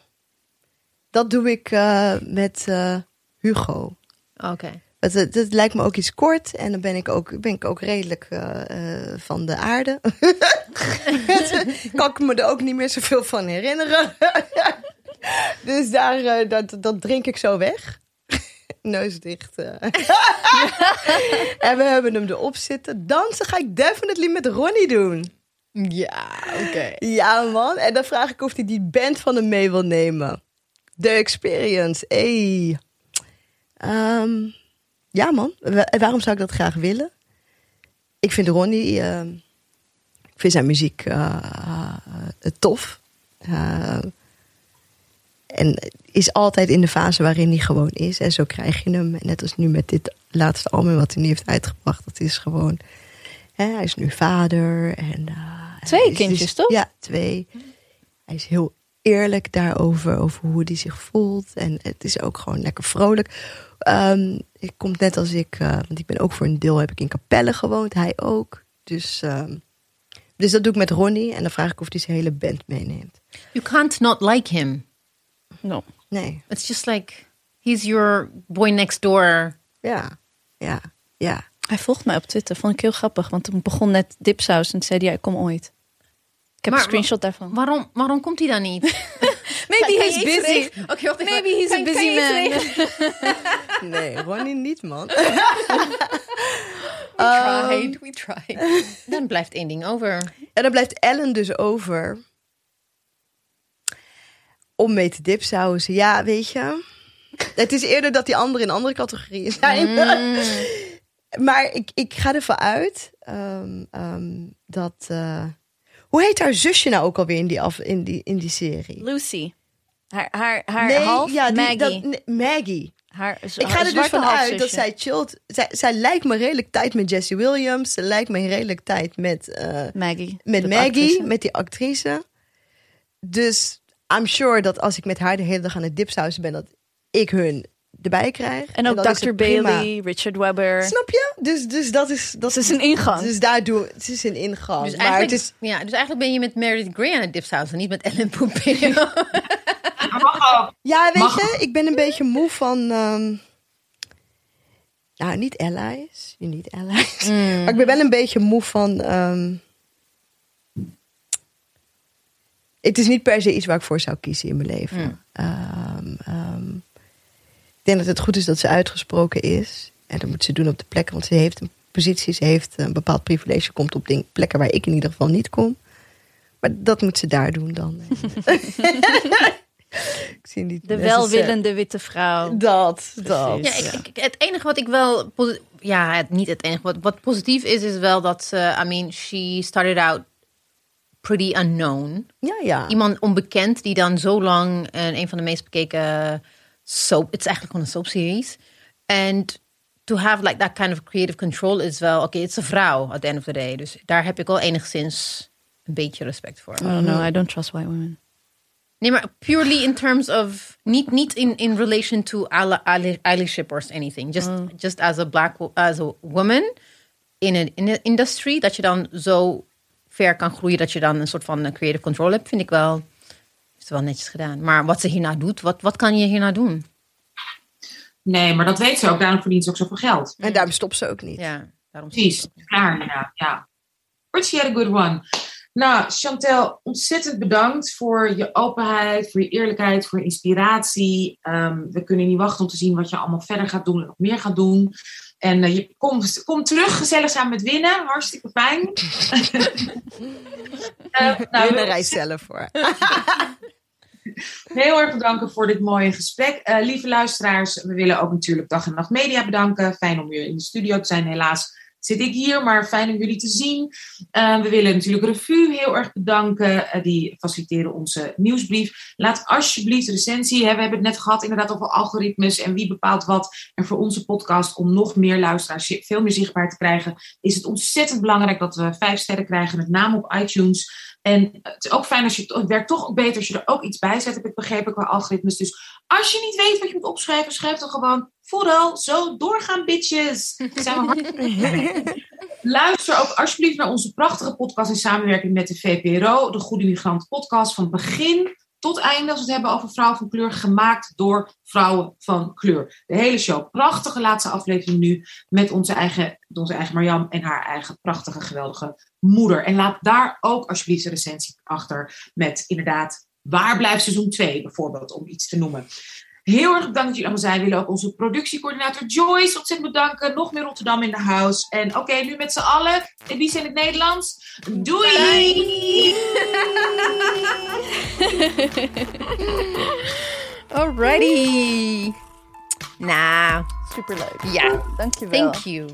dat doe ik eh, met eh, Hugo.
Oké.
Het, het, het lijkt me ook iets kort en dan ben ik ook, ben ik ook redelijk eh, eh, van de aarde. kan ik me er ook niet meer zoveel van herinneren. dus daar, eh, dat, dat drink ik zo weg. Neus dicht. en we hebben hem erop zitten. Dansen ga ik definitely met Ronnie doen.
Ja, oké.
Ja, man. En dan vraag ik of hij die band van hem mee wil nemen. The Experience. Hey. Ehm, ja, man. Wa- waarom zou ik dat graag willen? Ik vind Ronnie... ehm, ik vind zijn muziek eh, eh, tof. Eh, en is altijd in de fase waarin hij gewoon is. En zo krijg je hem. En net als nu met dit laatste album wat hij nu heeft uitgebracht. Dat is gewoon... Hè, hij is nu vader. En,
Twee kindjes,
dus-
toch?
Ja, twee. Hij is heel eerlijk daarover. Over hoe hij zich voelt. En het is ook gewoon lekker vrolijk. Ehm ik kom net als ik... eh, want ik ben ook voor een deel heb ik in Capelle gewoond. Hij ook. Dus... ehm, dus dat doe ik met Ronnie. En dan vraag ik of hij zijn hele band meeneemt.
You can't not like him.
No.
Nee.
It's just like he's your boy next door.
Ja. Ja. Ja.
Hij volgt mij op Twitter. Vond ik heel grappig. Want toen begon net Dipsaus. En toen zei hij, ja, ik kom ooit. Ik heb
Maar-
een screenshot daarvan.
Waarom, waarom komt hij dan niet?
Maybe
Kan-
he's busy.
Oké, wacht even.
Maybe he's a
Kan-
busy man.
Nee, Ronnie niet, man.
We tried, we tried. Dan blijft één ding over.
En dan blijft Ellen dus over. Om mee te dipsausen. Ja, weet je. Het is eerder dat die anderen in andere categorieën zijn. maar ik, ik ga ervan uit ehm, ehm, dat. eh, hoe heet haar zusje nou ook alweer in die, af, in die, in die serie?
Lucy. Haar, haar, haar half
ja, die-
Maggie.
dat- nee, Maggie.
haar,
Ik ga er dus van uit dat zij chillt. Zij, zij lijkt me redelijk tijd met Jesse Williams. Ze lijkt me redelijk tijd met, eh,
Maggie.
met Maggie,
actrice.
met die actrice. Dus I'm sure dat als ik met haar de hele dag aan het dipsausen ben, dat ik hun erbij krijg.
En ook
dan is
Dr. Bailey, Richard Webber.
Snap je? Dus, dus dat is... Dat
Het is een ingang.
Dus daar doe het is een ingang.
Dus
maar
eigenlijk,
het is...
ja, dus eigenlijk ben je met Meredith Grey aan het dipsausen, niet met Ellen Pompeo.
Ja, weet
Mag-
je, ik ben een beetje moe van... ehm, Nou, niet allies. Niet allies. Maar ik ben wel een beetje moe van... ehm, Het is niet per se iets waar ik voor zou kiezen in mijn leven. Ehm, ehm, denk dat het goed is dat ze uitgesproken is. En dat moet ze doen op de plekken. Want ze heeft een positie, ze heeft een bepaald privilege. Komt op ding- plekken waar ik in ieder geval niet kom. Maar dat moet ze daar doen dan. ik zie niet
De welwillende witte vrouw.
Dat, dat.
Ja, ik, ik- het enige wat ik wel... Ja, het, niet het enige. Wat, wat positief is, is wel dat ze... I mean, she started out pretty unknown.
Ja, ja.
Iemand onbekend die dan zo lang... en een van de meest bekeken soap... Is eigenlijk gewoon een soapseries. And to have like that kind of creative control is wel... Oké, het is een vrouw at the end of the day. Dus daar heb ik wel enigszins een beetje respect voor.
I don't know, I don't trust white women.
Nee, maar purely in terms of niet niet in in relation to ally- ally- allyship or anything. Just just as a black as a woman in een in industry dat je dan zo ver kan groeien dat je dan een soort van creative control hebt, vind ik wel wel netjes gedaan. Maar wat ze hierna doet, wat wat kan je hierna doen?
Nee, maar dat weet ze ook. Daarom verdient ze ook zoveel geld.
En daarom stopt ze ook niet.
Ja, daarom
Precies. Klaar inderdaad. Ja. Pretty had a good one. Nou, Chantel, ontzettend bedankt voor je openheid, voor je eerlijkheid, voor je inspiratie. Ehm, we kunnen niet wachten om te zien wat je allemaal verder gaat doen en nog meer gaat doen. En eh, je komt, komt terug, gezellig samen met winnen. Hartstikke fijn. Eh, nou,
Winnen rijdt zelf voor.
Heel erg bedanken voor dit mooie gesprek. Eh, lieve luisteraars, we willen ook natuurlijk Dag en Nacht Media bedanken. Fijn om weer in de studio te zijn. Helaas zit ik hier, maar fijn om jullie te zien. Eh, we willen natuurlijk Revue heel erg bedanken. Eh, die faciliteren onze nieuwsbrief. Laat alsjeblieft recensie. Hè. We hebben het net gehad inderdaad over algoritmes en wie bepaalt wat. En voor onze podcast, om nog meer luisteraars veel meer zichtbaar te krijgen, is het ontzettend belangrijk dat we vijf sterren krijgen, met name op iTunes. En het is ook fijn als je het werkt toch ook beter als je er ook iets bij zet, heb ik begrepen qua algoritmes. Dus als je niet weet wat je moet opschrijven, schrijf dan gewoon vooral zo doorgaan, bitches. Zijn we hard- Luister ook alsjeblieft naar onze prachtige podcast in samenwerking met de VPRO, de Goede Migrant podcast, van begin tot einde, als we het hebben over vrouwen van kleur, gemaakt door vrouwen van kleur. De hele show, prachtige laatste aflevering nu, met onze eigen, onze eigen Marjam en haar eigen prachtige, geweldige moeder. En laat daar ook alsjeblieft een recensie achter met inderdaad, waar blijft seizoen 2 bijvoorbeeld, om iets te noemen. Heel erg bedankt dat jullie allemaal zijn. We willen ook onze productiecoördinator Joyce ontzettend bedanken. Nog meer Rotterdam in de house. En oké, nu met z'n allen. En wie zijn in het Nederlands? Doei!
Alrighty. Nou,
Superleuk.
ja.
Dankjewel.
Thank you.